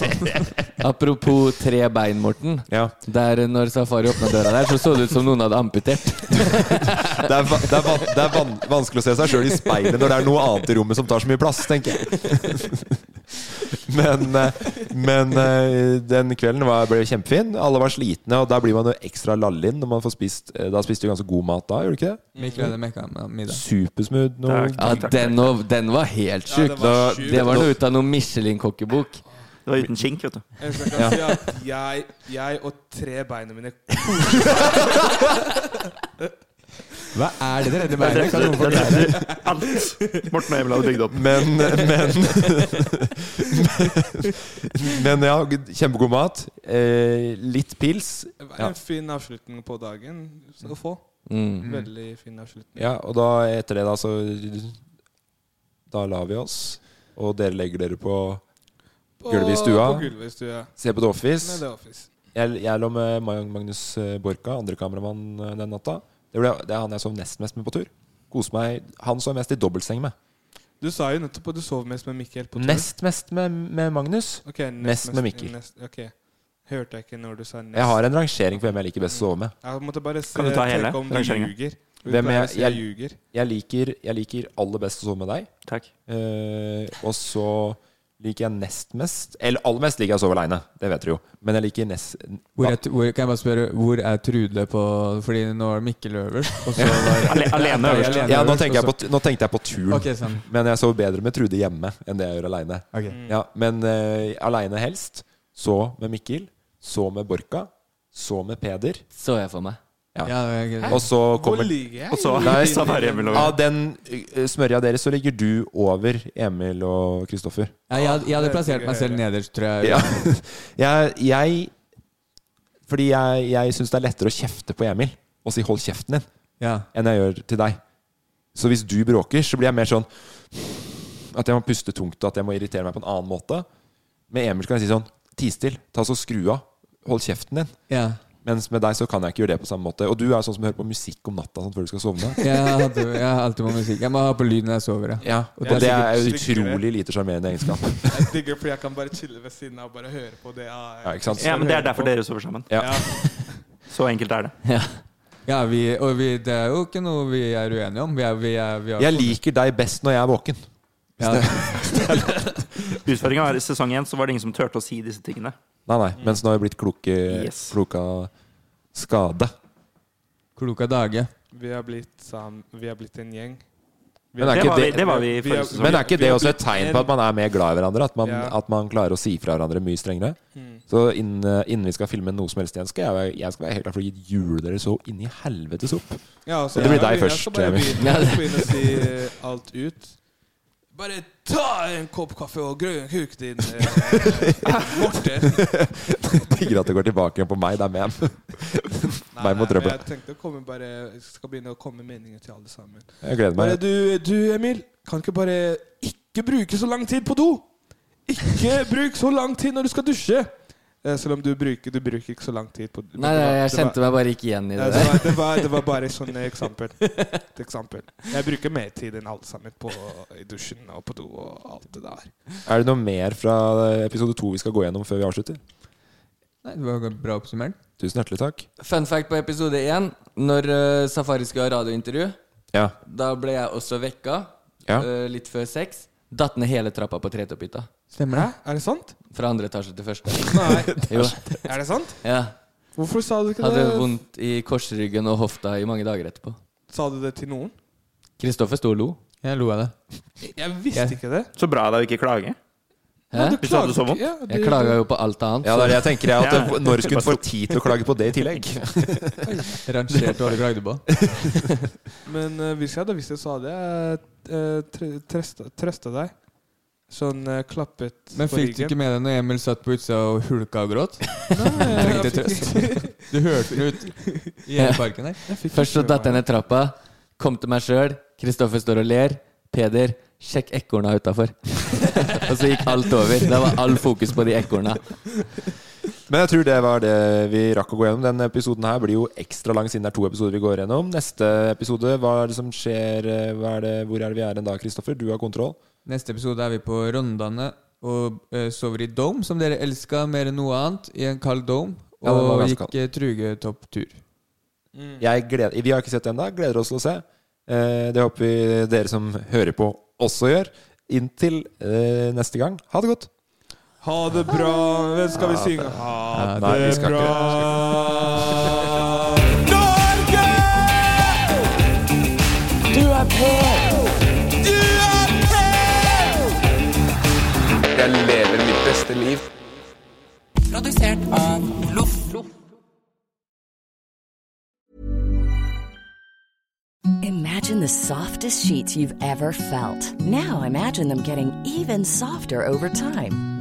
sånn. Apropos tre bein, Morten. Ja. Der når Safari åpna døra der, så så det ut som noen hadde amputert. Det er, det er, van, det er van, vanskelig å se seg sjøl i speilet når det er noe annet i rommet som tar så mye plass, tenker jeg. Men, eh, men eh, den kvelden var, ble kjempefin. Alle var slitne, og da blir man jo ekstra lallinn når man får spist eh, Da spiste du ganske god mat da, gjør du ikke det? Mikkel hadde middag. Supersmooth. Noe. Ja, den, den var helt Ja, sjuk. det var sjukt. det var noe ut av noen Michelin-kokkebok. Det var uten kink, vet du. Jeg Ja. si at jeg, jeg og tre beina mine Hva er det dere Det beinet? Kan noen forklare? alt Morten og Emil hadde bygd opp. Men, men Men ja, kjempegod mat. Eh, litt pils. Ja. en fin avslutning på dagen å få. Mm. Veldig fin avslutning. ja, og da etter det, da, så Da la vi oss. Og dere legger dere på På- Gulvet i stua. På gulvet i stua. Se på The Office. Med The Office. Jeg, jeg lå med Magnus Borka, andre kameramann, eh, den natta. Det, ble, det er han jeg sov nest mest med på tur. Kose meg. Han sov mest i dobbeltseng med. Du sa jo nettopp at du sov mest med Mikkel på tur. Nest mest med, med Magnus. Okay, nest mest med Mikkel. Nest, ok. Hørte jeg ikke når du sa nest. Jeg har en rangering for hvem jeg liker best å sove med. Jeg måtte bare se, Kan du ta hele rangeringen? ljuger. Hvem jeg- jeg jeg- Jeg liker, jeg liker aller best å sove med deg. Takk. Eh, og så liker jeg nest mest Eller aller mest liker jeg å sove aleine. Det vet dere jo. Men jeg liker nest Hvor er, hvor, kan jeg bare spørre, hvor er Trude på Fordi nå er Mikkel øverst. Og så var, alene øverst. Ja, nå, tenkte jeg på, nå tenkte jeg på turen. Okay, sånn. Men jeg sover bedre med Trude hjemme enn det jeg gjør aleine. Okay. Ja, men uh, aleine helst. Så med Mikkel. Så med Borka. Så med Peder. Så jeg for meg. Ja. Og så kommer Hvor ligger jeg? Og så Nei, Emil og Av den uh, smørja deres så ligger du over Emil og Kristoffer. ja, jeg, jeg hadde plassert meg selv nederst, tror jeg. Ja. jeg, jeg Fordi jeg, jeg syns det er lettere å kjefte på Emil og si 'hold kjeften din' Ja. enn jeg gjør til deg. Så hvis du bråker, så blir jeg mer sånn at jeg må puste tungt og at jeg må irritere meg på en annen måte. Med Emil kan jeg si sånn 'ti til', ta så skru av, hold kjeften din'. ja. Mens med deg så kan jeg ikke gjøre det på samme måte. Og du er sånn som hører på musikk om natta sånn, før du skal sovne. ja, du, jeg har alltid på musikk. Jeg må ha på lyd når jeg sover. Ja. Ja, Og Og det er jo utrolig lite sjarmerende egenskap. Jeg digger fordi jeg kan bare chille ved siden av og bare høre på det. Ja, ikke sant? Ja, men det er derfor dere sover sammen. Ja. Ja. Så enkelt er det. Ja, vi, og vi, det er jo ikke noe vi er uenige om. Vi er, vi er, vi har Jeg liker deg best når jeg er våken. Ja. Utfordringa var i sesong én, så var det ingen som turte å si disse tingene. Nei, nei. Mens nå har vi blitt kloke, Yes. kloka skade. Kloka dage. Vi har blitt, sam, vi har blitt en gjeng. Vi Men er Det ikke var vi, det- det var vi i Vi forrige sesong. Men er ikke Vi det har også et blitt tegn på at man er mer glad i hverandre? At man, Ja. at man klarer å si fra hverandre mye strengere? Mm. Så innen, innen vi skal filme noe som helst igjen, skal jeg, være- jeg skal være helt klar for å gi jule dere så inn i helvetes opp. Ja, altså, Det blir jeg- deg jeg først, skal bare Emil. begynne- jeg skal begynne å si alt ut. Bare ta en kopp kaffe og grønn kuk, din eh, Morten. Digger at det går tilbake igjen på meg. Det er men. Meg mot trøbbel. jeg tenkte å komme bare Jeg skal begynne å komme med meninger til alle sammen. Jeg gleder meg. Bare du, du, Emil, kan ikke bare ikke bruke så lang tid på do? Ikke bruk så lang tid når du skal dusje! Eh, Selv om du bruker, du bruker ikke så lang tid på Nei, det nei, jeg kjente var- meg bare ikke igjen i det det, var, det, var, det var bare sånn eksempel. Et eksempel. Jeg bruker mer tid enn alle sammen på, i dusjen og på do og alt det der. Er det noe mer fra episode to vi skal gå gjennom før vi avslutter? Nei, det var bra oppsummert. Tusen hjertelig takk. Fun fact på episode én. Når eh, Safari skulle ha radiointervju, Ja. da ble jeg også vekka Ja. eh, litt før seks. Datt ned hele trappa på tretopphytta. Stemmer det? Er det sant? Fra andre etasje til første. Nei. Jo. Er det sant? Ja. Hvorfor sa du ikke Hadde det? vondt i korsryggen og hofta i mange dager etterpå. Sa du det til noen? Kristoffer sto og lo. Jeg lo av det. Jeg visste ikke det. Så bra da å ikke klage. Du Hvis du hadde så klager vondt. Ja, Jeg klaga jo på alt annet. Ja, det er det jeg tenker. Jeg, at Ja. Når skulle du få tid til å klage på det i tillegg? Rangert hva du klagde på. Men uh, hvis jeg hadde visst det, så hadde jeg uh, trøsta, trøsta deg. Sånn uh, klappet Men fikk du ikke med deg når Emil satt på utsida og hulka og gråt? Nei, jeg Trengte fikk trøst. ikke- Du hørte den ut i hele parken her. Først så datt jeg ned trappa, kom til meg sjøl. Kristoffer står og ler. Peder, sjekk ekorna utafor. og så gikk alt over. Da var all fokus på de ekorna. Men jeg tror det var det vi rakk å gå gjennom. Denne episoden her blir jo ekstra lang siden det er to episoder vi går gjennom. Neste episode, hva er det som skjer? Hva er det, hvor er det vi er en dag, Kristoffer? Du har kontroll. Neste episode er vi på Rondane og eh, sover i dome, som dere elska mer enn noe annet, i en kald dome. Ja, den var Og ganske gikk kald. eh, Trugetopp-tur. Jeg gleder, vi har ikke sett det ennå. Gleder oss til å se. Eh, det håper vi dere som hører på, også gjør. Inntil eh, neste gang. Ha det godt. Ha det bra. Hvem skal vi synge? Ha Ja, det nei, vi skal ikke bra. Jeg lever mitt beste liv. Produsert av Loff. Imagine the softest sheets you've ever felt. Now imagine them getting even softer over time.